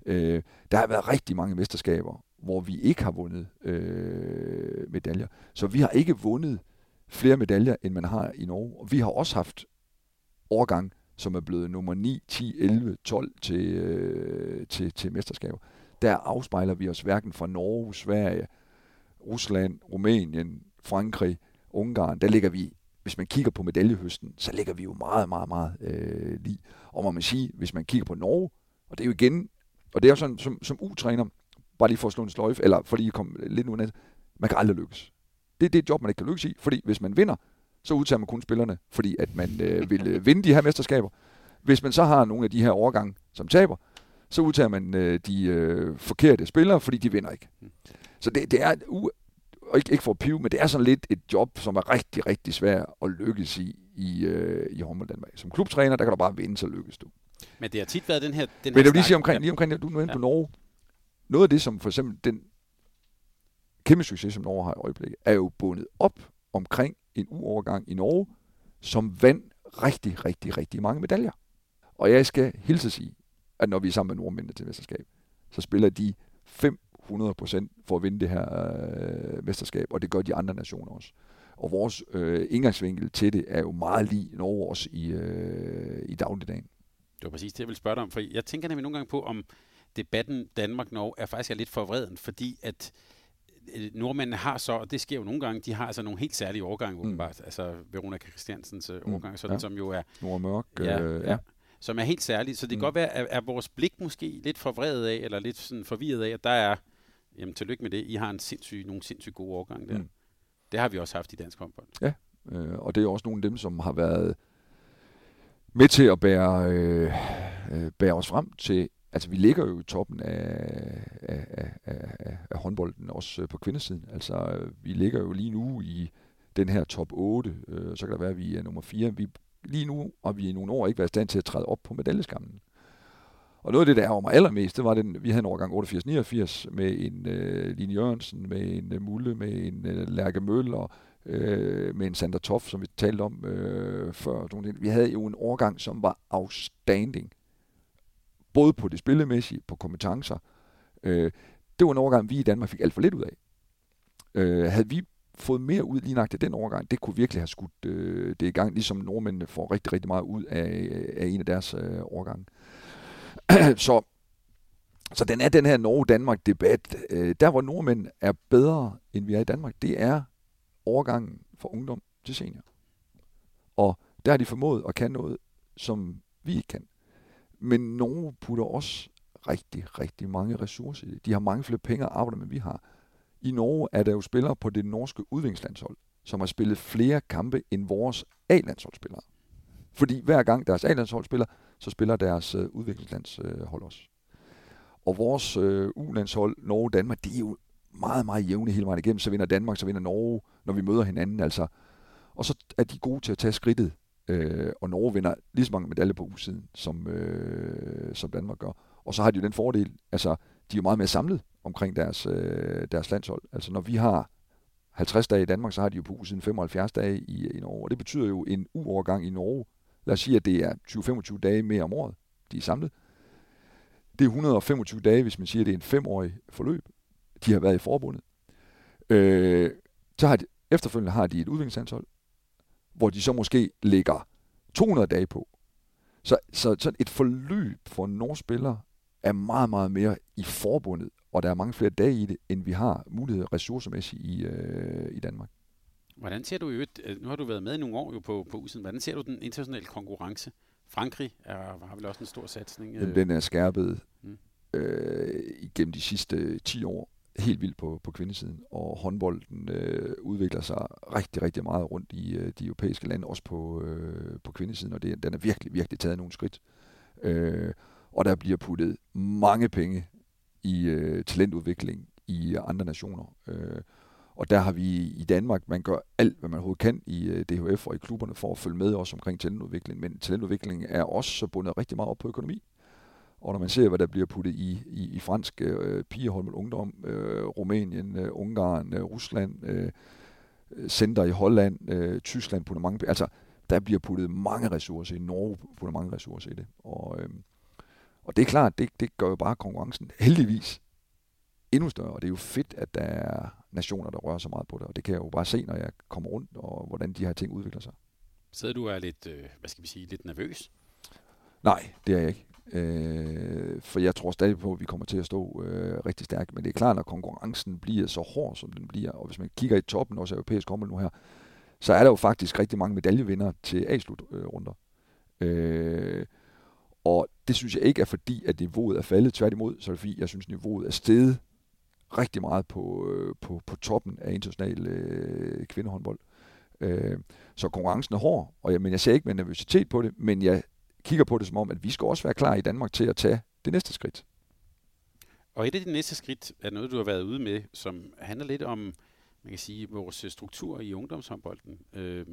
Øh, der har været rigtig mange mesterskaber, hvor vi ikke har vundet øh, medaljer. Så vi har ikke vundet flere medaljer, end man har i Norge. Og vi har også haft årgang, som er blevet nummer 9, 10, 11, 12 til, øh, til, til mesterskaber. Der afspejler vi os hverken fra Norge, Sverige, Rusland, Rumænien, Frankrig, Ungarn. Der ligger vi, hvis man kigger på medaljehøsten, så ligger vi jo meget, meget, meget øh, lige. Og må man sige, hvis man kigger på Norge, og det er jo igen, og det er jo sådan, som, som U-træner, bare lige for at slå en sløjf, eller fordi at kom lidt nu man kan aldrig lykkes. Det er det job, man ikke kan lykkes i, fordi hvis man vinder, så udtager man kun spillerne, fordi at man øh, vil øh, vinde de her mesterskaber. Hvis man så har nogle af de her overgange, som taber, så udtager man øh, de øh, forkerte spillere, fordi de vinder ikke. Så det, det er, u- og ikke, ikke for at pive, men det er sådan lidt et job, som er rigtig, rigtig svært at lykkes i i, øh, i håndbold Danmark. Som klubtræner, der kan du bare vinde, så lykkes du. Men det har tit været den her... Den men jeg vil lige sige omkring, lige omkring, du er inde ja. på Norge. Noget af det, som for eksempel den kæmpe succes, som Norge har i øjeblikket, er jo bundet op omkring en uovergang i Norge, som vandt rigtig, rigtig, rigtig mange medaljer. Og jeg skal hilse at sige, at når vi er sammen med nordmændene til mesterskab, så spiller de 100% for at vinde det her øh, mesterskab, og det gør de andre nationer også. Og vores øh, indgangsvinkel til det er jo meget lige Norge også i, øh, i dagligdagen. Det var præcis det, jeg ville spørge dig om, for jeg tænker nemlig nogle gange på, om debatten Danmark-Norge er faktisk er lidt forvreden, fordi at øh, nordmændene har så, og det sker jo nogle gange, de har altså nogle helt særlige årgange, mm. åbenbart. Altså Veronica Christiansens øh, mm. årgang, sådan, ja. som jo er... Nordmørk. Ja, øh, ja. Som er helt særlig. Så det kan mm. godt være, at er vores blik måske lidt forvredet af, eller lidt sådan forvirret af, at der er, jamen tillykke med det, I har en sindssyg, nogle sindssygt gode årgange der. Mm. Det har vi også haft i dansk håndbold. Ja, øh, og det er også nogle af dem, som har været med til at bære, øh, øh, bære os frem til, altså vi ligger jo i toppen af, af, af, af, af håndbolden, også øh, på kvindesiden. Altså øh, vi ligger jo lige nu i den her top 8, øh, så kan det være, at vi er nummer 4. Vi, lige nu og vi i nogle år ikke været i stand til at træde op på medaljeskammen. Og noget af det, der ærger mig allermest, det var, den, vi havde en årgang 88-89 med en øh, Line Jørgensen, med en øh, Mulle, med en øh, Lærke Møller, øh, med en Sander Toff, som vi talte om øh, før. Vi havde jo en årgang, som var outstanding. Både på det spillemæssige, på kompetencer. Øh, det var en årgang, vi i Danmark fik alt for lidt ud af. Øh, havde vi fået mere ud lige nok den overgang, det kunne virkelig have skudt øh, det i gang, ligesom nordmændene får rigtig, rigtig meget ud af, af en af deres øh, overgange. så, så den er den her Norge-Danmark-debat. Øh, der, hvor nordmænd er bedre, end vi er i Danmark, det er overgangen fra ungdom til senior. Og der har de formået at kan noget, som vi ikke kan. Men nogen putter også rigtig, rigtig mange ressourcer i det. De har mange flere penge at arbejde med, end vi har. I Norge er der jo spillere på det norske udviklingslandshold, som har spillet flere kampe end vores A-landsholdsspillere. Fordi hver gang deres A-landshold spiller, så spiller deres øh, udviklingslandshold også. Og vores øh, U-landshold, Norge og Danmark, de er jo meget, meget jævne hele vejen igennem. Så vinder Danmark, så vinder Norge, når vi møder hinanden. Altså. Og så er de gode til at tage skridtet. Øh, og Norge vinder lige så mange medaljer på U-siden, som, øh, som Danmark gør. Og så har de jo den fordel, altså de er jo meget mere samlet omkring deres, øh, deres landshold. Altså når vi har 50 dage i Danmark, så har de jo på U-siden 75 dage i, i Norge. Og det betyder jo en uovergang i Norge Lad os sige, at det er 20-25 dage mere om året, de er samlet. Det er 125 dage, hvis man siger, at det er en femårig forløb. De har været i forbundet. Øh, så har de, efterfølgende har de et udviklingsanhold, hvor de så måske lægger 200 dage på. Så, så, så et forløb for en norsk spiller er meget, meget mere i forbundet, og der er mange flere dage i det, end vi har mulighed ressourcemæssigt i, øh, i Danmark. Hvordan ser du øh, nu har du været med i nogle år jo på, på usen, hvordan ser du den internationale konkurrence? Frankrig er, har vel også en stor satsning? Jamen, den er skærpet mm. øh, igennem de sidste 10 år helt vildt på, på kvindesiden, og håndbolden øh, udvikler sig rigtig, rigtig meget rundt i øh, de europæiske lande, også på, øh, på kvindesiden, og det, den er virkelig, virkelig taget nogle skridt. Øh, og der bliver puttet mange penge i øh, talentudvikling i andre nationer. Øh, og der har vi i Danmark, man gør alt, hvad man overhovedet kan i øh, DHF og i klubberne for at følge med også omkring talentudvikling. Men talentudvikling er også bundet rigtig meget op på økonomi. Og når man ser, hvad der bliver puttet i, i, i fransk øh, pigehold med ungdom, øh, Rumænien, øh, Ungarn, øh, Rusland, øh, center i Holland, øh, Tyskland putter mange Altså, der bliver puttet mange ressourcer i. Norge putter mange ressourcer i det. Og, øh, og det er klart, det, det gør jo bare konkurrencen heldigvis endnu større. Og det er jo fedt, at der er nationer, der rører så meget på det, og det kan jeg jo bare se, når jeg kommer rundt, og hvordan de her ting udvikler sig. Sidder du er lidt, øh, hvad skal vi sige, lidt nervøs? Nej, det er jeg ikke. Øh, for jeg tror stadig på, at vi kommer til at stå øh, rigtig stærkt. Men det er klart, når konkurrencen bliver så hård, som den bliver, og hvis man kigger i toppen, også europæisk håndbold nu her, så er der jo faktisk rigtig mange medaljevinder til A-slutrunder. Øh, og det synes jeg ikke er fordi, at niveauet er faldet. Tværtimod, så er det fordi, jeg synes, niveauet er steget rigtig meget på, øh, på, på toppen af international øh, kvindehåndbold. Øh, så konkurrencen er hård, og jeg, men jeg ser ikke med nervøsitet på det, men jeg kigger på det som om, at vi skal også være klar i Danmark til at tage det næste skridt. Og et af de næste skridt er noget, du har været ude med, som handler lidt om, man kan sige, vores struktur i ungdomshåndbolden. Øh,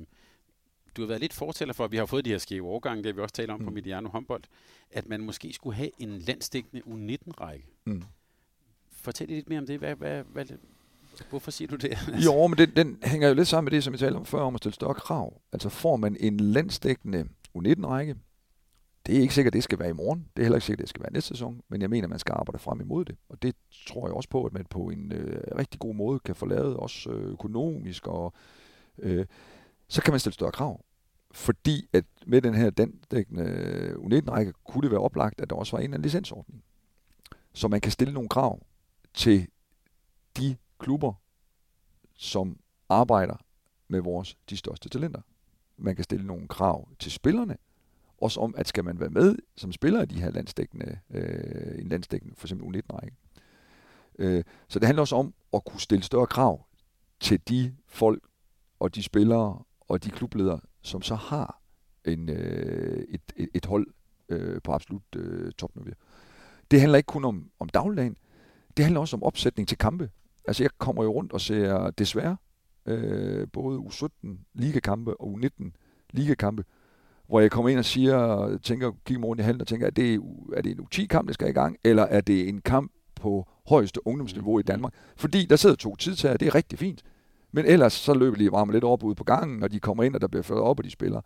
du har været lidt fortæller for, at vi har fået de her skæve overgange, det vi også taler om mm. på Mediano håndbold, at man måske skulle have en landstækkende U19-række. Mm. Fortæl lidt mere om det. Hvad, hvad, hvad, hvorfor siger du det? jo, men den, den hænger jo lidt sammen med det, som jeg talte om før, om at stille større krav. Altså får man en landsdækkende U19-række, det er ikke sikkert, at det skal være i morgen. Det er heller ikke sikkert, at det skal være næste sæson. Men jeg mener, at man skal arbejde frem imod det. Og det tror jeg også på, at man på en øh, rigtig god måde kan få lavet, også øh, økonomisk. Og øh, så kan man stille større krav. Fordi at med den her dækkende øh, U19-række, kunne det være oplagt, at der også var en eller anden licensordning. Så man kan stille nogle krav til de klubber, som arbejder med vores de største talenter. Man kan stille nogle krav til spillerne, også om, at skal man være med som spiller i de her landstækkende, øh, en landstækkende, for eksempel U19-række. Øh, så det handler også om at kunne stille større krav til de folk og de spillere og de klubledere, som så har en, øh, et, et, et hold øh, på absolut øh, topniveau. Det handler ikke kun om, om dagligdagen, det handler også om opsætning til kampe. Altså jeg kommer jo rundt og ser desværre øh, både U17 ligakampe og U19 ligakampe, hvor jeg kommer ind og siger, tænker, kigger morgen i halen og tænker, er det, er det en U10-kamp, der skal i gang, eller er det en kamp på højeste ungdomsniveau i Danmark? Fordi der sidder to tidtager, det er rigtig fint. Men ellers så løber de varme lidt op ude på gangen, og de kommer ind, og der bliver ført op, og de spiller.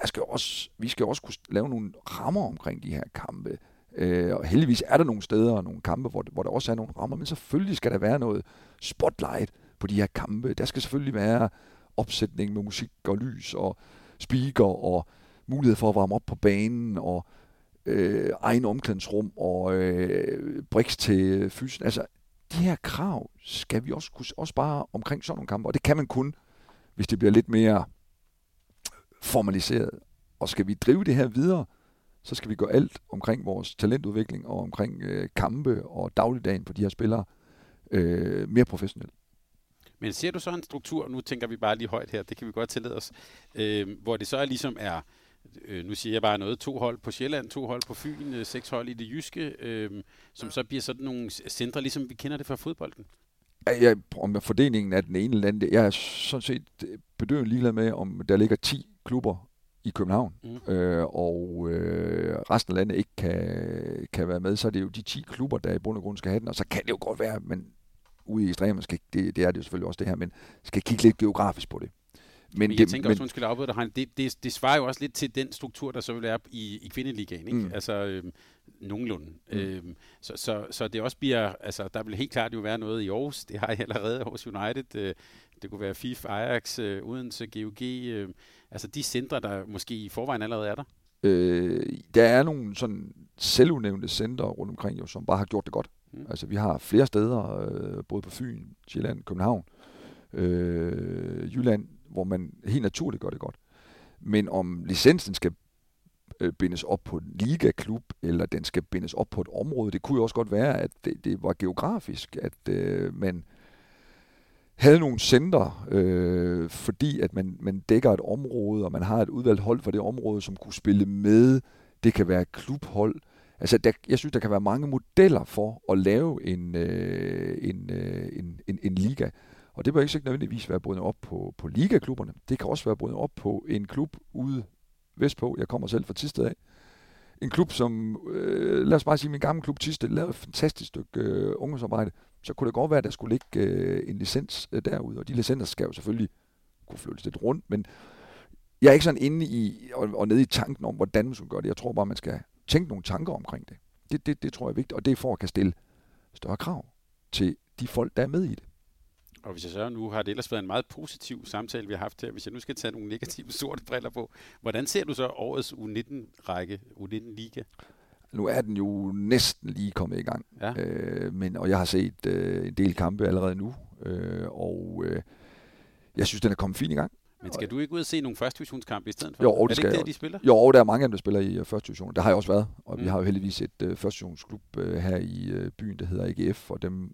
Der skal også, vi skal også kunne lave nogle rammer omkring de her kampe. Øh, og heldigvis er der nogle steder og nogle kampe, hvor, hvor der også er nogle rammer, men selvfølgelig skal der være noget spotlight på de her kampe. Der skal selvfølgelig være opsætning med musik og lys og speaker og mulighed for at varme op på banen og øh, egen omklædningsrum og øh, briks til fysen. Altså, de her krav skal vi også kunne også bare omkring sådan nogle kampe, og det kan man kun, hvis det bliver lidt mere formaliseret. Og skal vi drive det her videre, så skal vi gå alt omkring vores talentudvikling og omkring øh, kampe og dagligdagen på de her spillere øh, mere professionelt. Men ser du så en struktur, nu tænker vi bare lige højt her, det kan vi godt tillade os, øh, hvor det så er ligesom er, øh, nu siger jeg bare noget, to hold på Sjælland, to hold på Fyn, øh, seks hold i det jyske, øh, som så bliver sådan nogle centre, ligesom vi kender det fra fodbolden? Ja, om fordelingen af den ene eller anden, jeg er sådan set bedøvende ligeglad med, om der ligger 10 klubber i København, mm. øh, og øh, resten af landet ikke kan, kan være med, så er det jo de 10 klubber, der i bund og grund skal have den, og så kan det jo godt være, men ude i ekstremer, skal, det, det er det jo selvfølgelig også det her, men skal kigge lidt geografisk på det. Men, men jeg det, tænker men, også, undskyld afbryde dig, det, det, det svarer jo også lidt til den struktur, der så vil være i, i kvindeligaen, ikke? Mm. Altså, øhm, nogenlunde. Mm. Øhm, så, så, så det også bliver, altså, der vil helt klart jo være noget i Aarhus, det har jeg allerede hos United, øh, det kunne være FIF, Ajax, øh, Odense, GOG, øh, altså de centre, der måske i forvejen allerede er der. Øh, der er nogle sådan selvudnævnte centre rundt omkring, jo, som bare har gjort det godt. Mm. Altså vi har flere steder, øh, både på Fyn, Sjælland, København, øh, Jylland, hvor man helt naturligt gør det godt. Men om licensen skal øh, bindes op på en ligaklub, eller den skal bindes op på et område, det kunne jo også godt være, at det, det var geografisk, at øh, man havde nogle center, øh, fordi at man, man dækker et område, og man har et udvalgt hold for det område, som kunne spille med. Det kan være klubhold, Altså, der, jeg synes, der kan være mange modeller for at lave en, øh, en, øh, en, en, en liga. Og det bør ikke nødvendigvis være bundet op på, på ligaklubberne. Det kan også være bundet op på en klub ude vestpå. Jeg kommer selv fra Tisted af. En klub, som, øh, lad os bare sige, min gamle klub Tisted lavede et fantastisk stykke øh, ungdomsarbejde. Så kunne det godt være, at der skulle ligge øh, en licens øh, derude. Og de licenser skal jo selvfølgelig kunne flyttes lidt rundt. Men jeg er ikke sådan inde i og, og nede i tanken om, hvordan man skal gøre det. Jeg tror bare, man skal tænke nogle tanker omkring det. Det, det. det tror jeg er vigtigt, og det er for at kan stille større krav til de folk, der er med i det. Og hvis jeg så nu har det ellers været en meget positiv samtale, vi har haft her. Hvis jeg nu skal tage nogle negative sorte briller på, hvordan ser du så årets U19-række, U19-liga? Nu er den jo næsten lige kommet i gang. Ja. Øh, men, og jeg har set øh, en del kampe allerede nu. Øh, og øh, jeg synes, den er kommet fint i gang. Men skal du ikke ud og se nogle første divisionskampe i stedet for? Jo, det er det skal ikke det, de spiller? Jo, der er mange af dem, der spiller i uh, første division. Der har jeg også været, og mm. vi har jo heldigvis et uh, første divisionsklub uh, her i uh, byen, der hedder AGF, og dem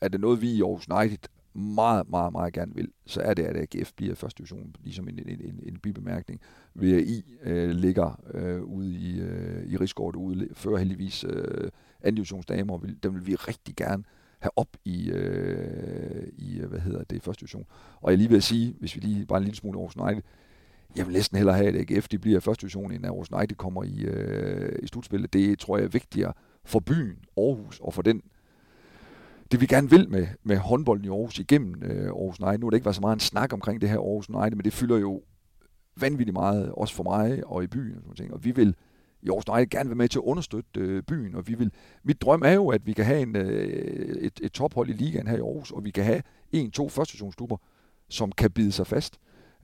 er det noget, vi i Aarhus United meget, meget, meget gerne vil, så er det, at AGF bliver første division, ligesom en, en, en, en bibemærkning. VRI øh, ligger øh, ude i, øh, i Rigsgård ude, før heldigvis øh, anden divisionsdamer, vil, dem vil vi rigtig gerne have op i, øh, i øh, hvad hedder det, første division. Og jeg lige vil sige, hvis vi lige bare en lille smule Aarhus United, jeg vil næsten hellere have, at AGF de bliver første division, end at Aarhus United kommer i, øh, i slutspillet. Det tror jeg er vigtigere for byen Aarhus og for den det vi gerne vil med, med håndbolden i Aarhus igennem øh, Aarhus United. Nu har det ikke været så meget en snak omkring det her Aarhus United, men det fylder jo vanvittigt meget, også for mig og i byen. Og, sådan ting. og vi vil i Aarhus United gerne være med til at understøtte øh, byen, og vi vil, mit drøm er jo, at vi kan have en, øh, et, et tophold i ligaen her i Aarhus, og vi kan have en, to førstationsklubber, som kan bide sig fast,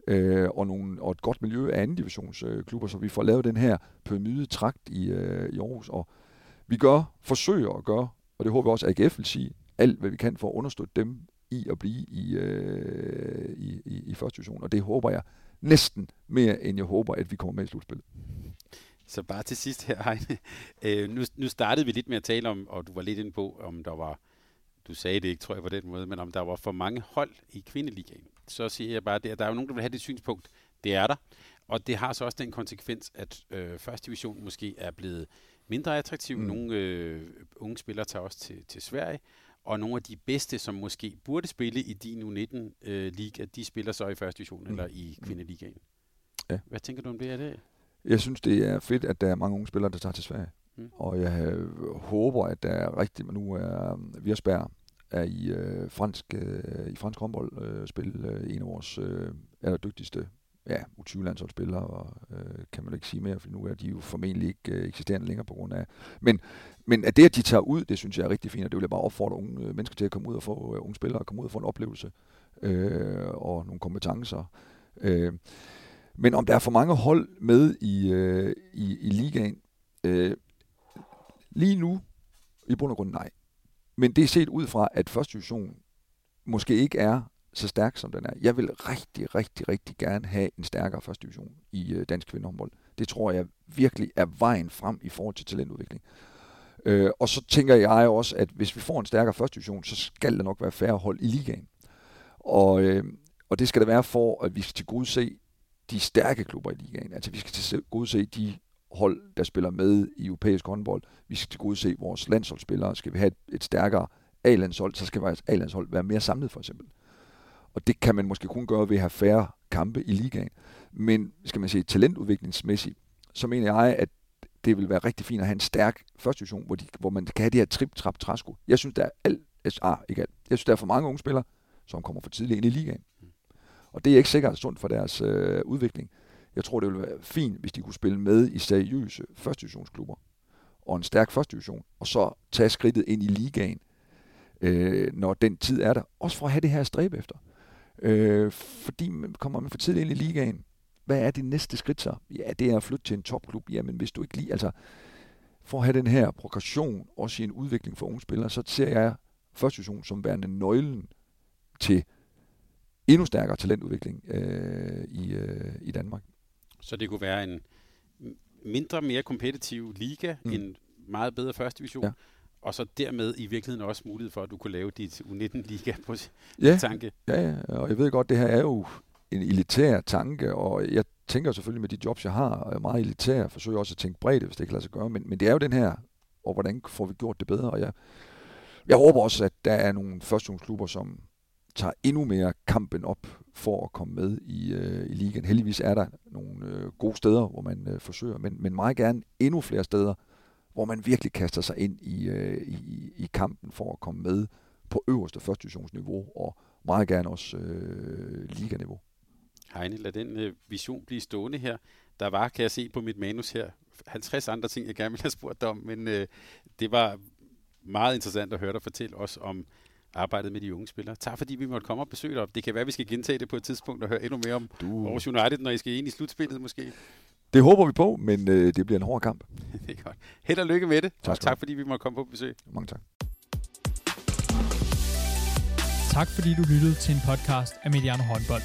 øh, og, nogle, og et godt miljø af anden divisionsklubber, så vi får lavet den her pyramide-trakt i, øh, i Aarhus, og vi gør, forsøger at gøre, og det håber jeg også, at AGF vil sige, alt hvad vi kan for at understøtte dem i at blive i, øh, i, i, i første division, og det håber jeg næsten mere, end jeg håber, at vi kommer med i slutspillet. Så bare til sidst her, Heine. Øh, nu, nu startede vi lidt med at tale om, og du var lidt inde på, om der var, du sagde det ikke, tror jeg på den måde, men om der var for mange hold i kvindeligaen. Så siger jeg bare, at der er jo nogen, der vil have det synspunkt. Det er der. Og det har så også den konsekvens, at øh, første division måske er blevet mindre attraktiv. Mm. Nogle øh, unge spillere tager også til, til Sverige, og nogle af de bedste, som måske burde spille i din U19-liga, øh, de spiller så i første division mm. eller i kvindeligaen. Ja. Hvad tænker du om det? Er det? Jeg synes, det er fedt, at der er mange unge spillere, der tager til Sverige. Mm. Og jeg øh, håber, at der er rigtigt, nu er um, Virsberg er i øh, fransk, øh, i fransk håndboldspil øh, øh, en af vores øh, allerdygtigste ja, U20-landsholdsspillere, og, øh, kan man ikke sige mere, for nu er de jo formentlig ikke øh, eksisterende længere på grund af... Men, men at det, at de tager ud, det synes jeg er rigtig fint, og det vil jeg bare opfordre unge øh, mennesker til at komme ud og få øh, unge spillere, komme ud og få en oplevelse øh, og nogle kompetencer. Øh, men om der er for mange hold med i, øh, i, i ligaen, øh, lige nu, i bund og grund nej. Men det er set ud fra, at første division måske ikke er så stærk, som den er. Jeg vil rigtig, rigtig, rigtig gerne have en stærkere første division i øh, dansk kvindehåndbold. Det tror jeg virkelig er vejen frem i forhold til talentudvikling. Øh, og så tænker jeg også, at hvis vi får en stærkere første division, så skal der nok være færre hold i ligaen. Og, øh, og det skal der være for, at vi skal til gode se de stærke klubber i ligaen. Altså vi skal til gode se de hold, der spiller med i europæisk håndbold. Vi skal til gode se vores landsholdsspillere. Skal vi have et, et stærkere A-landshold, så skal vores A-landshold være mere samlet for eksempel. Og det kan man måske kun gøre ved at have færre kampe i ligaen. Men skal man sige talentudviklingsmæssigt, så mener jeg, at det vil være rigtig fint at have en stærk første division, hvor, de, hvor man kan have det her trip-trap træsko. Jeg synes, der er alt, ah, ikke alt. Jeg synes, der er for mange unge spillere, som kommer for tidligt ind i ligaen. Og det er ikke sikkert sundt for deres øh, udvikling. Jeg tror, det ville være fint, hvis de kunne spille med i seriøse første divisionsklubber og en stærk første division, og så tage skridtet ind i ligaen, øh, når den tid er der. Også for at have det her stræbe efter. Øh, fordi man kommer man for tidligt ind i ligaen, hvad er det næste skridt så? Ja, det er at flytte til en topklub. Jamen, hvis du ikke lige, altså, for at have den her progression, også i en udvikling for unge spillere, så ser jeg første division som værende nøglen til endnu stærkere talentudvikling øh, i, øh, i Danmark. Så det kunne være en mindre, mere kompetitiv liga, mm. en meget bedre første division, ja. Og så dermed i virkeligheden også mulighed for, at du kunne lave dit U19-liga på ja, tanke. Ja, ja, og jeg ved godt, det her er jo en elitær tanke, og jeg tænker selvfølgelig med de jobs, jeg har, er meget elitær, og forsøger også at tænke bredt, hvis det kan lade sig gøre, men, men det er jo den her, og hvordan får vi gjort det bedre, og jeg, jeg håber også, at der er nogle førstehjulsklubber, som tager endnu mere kampen op for at komme med i, øh, i ligaen. Heldigvis er der nogle øh, gode steder, hvor man øh, forsøger, men, men meget gerne endnu flere steder, hvor man virkelig kaster sig ind i, øh, i, i kampen for at komme med på øverste første divisionsniveau, og meget gerne også øh, liganiveau. Heine, lad den øh, vision blive stående her. Der var, kan jeg se på mit manus her, 50 andre ting, jeg gerne ville have spurgt dig om, men øh, det var meget interessant at høre dig fortælle os om arbejdet med de unge spillere. Tak fordi vi måtte komme og besøge dig. Det kan være, at vi skal gentage det på et tidspunkt og høre endnu mere om du... Aarhus United, når I skal ind i slutspillet måske. Det håber vi på, men øh, det bliver en hård kamp. det er godt. Held og lykke med det. Tak, og tak fordi vi måtte komme på besøg. Mange tak. Tak fordi du lyttede til en podcast af Mediano Håndbold.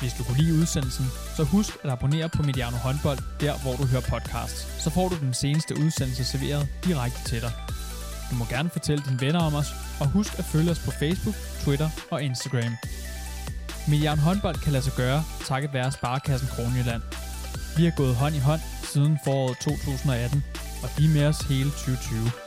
Hvis du kunne lide udsendelsen, så husk at abonnere på Mediano Håndbold, der hvor du hører podcasts. Så får du den seneste udsendelse serveret direkte til dig. Du må gerne fortælle dine venner om os, og husk at følge os på Facebook, Twitter og Instagram. Milliard håndbold kan lade sig gøre, takket være Sparkassen Kronjylland. Vi har gået hånd i hånd siden foråret 2018, og de er med os hele 2020.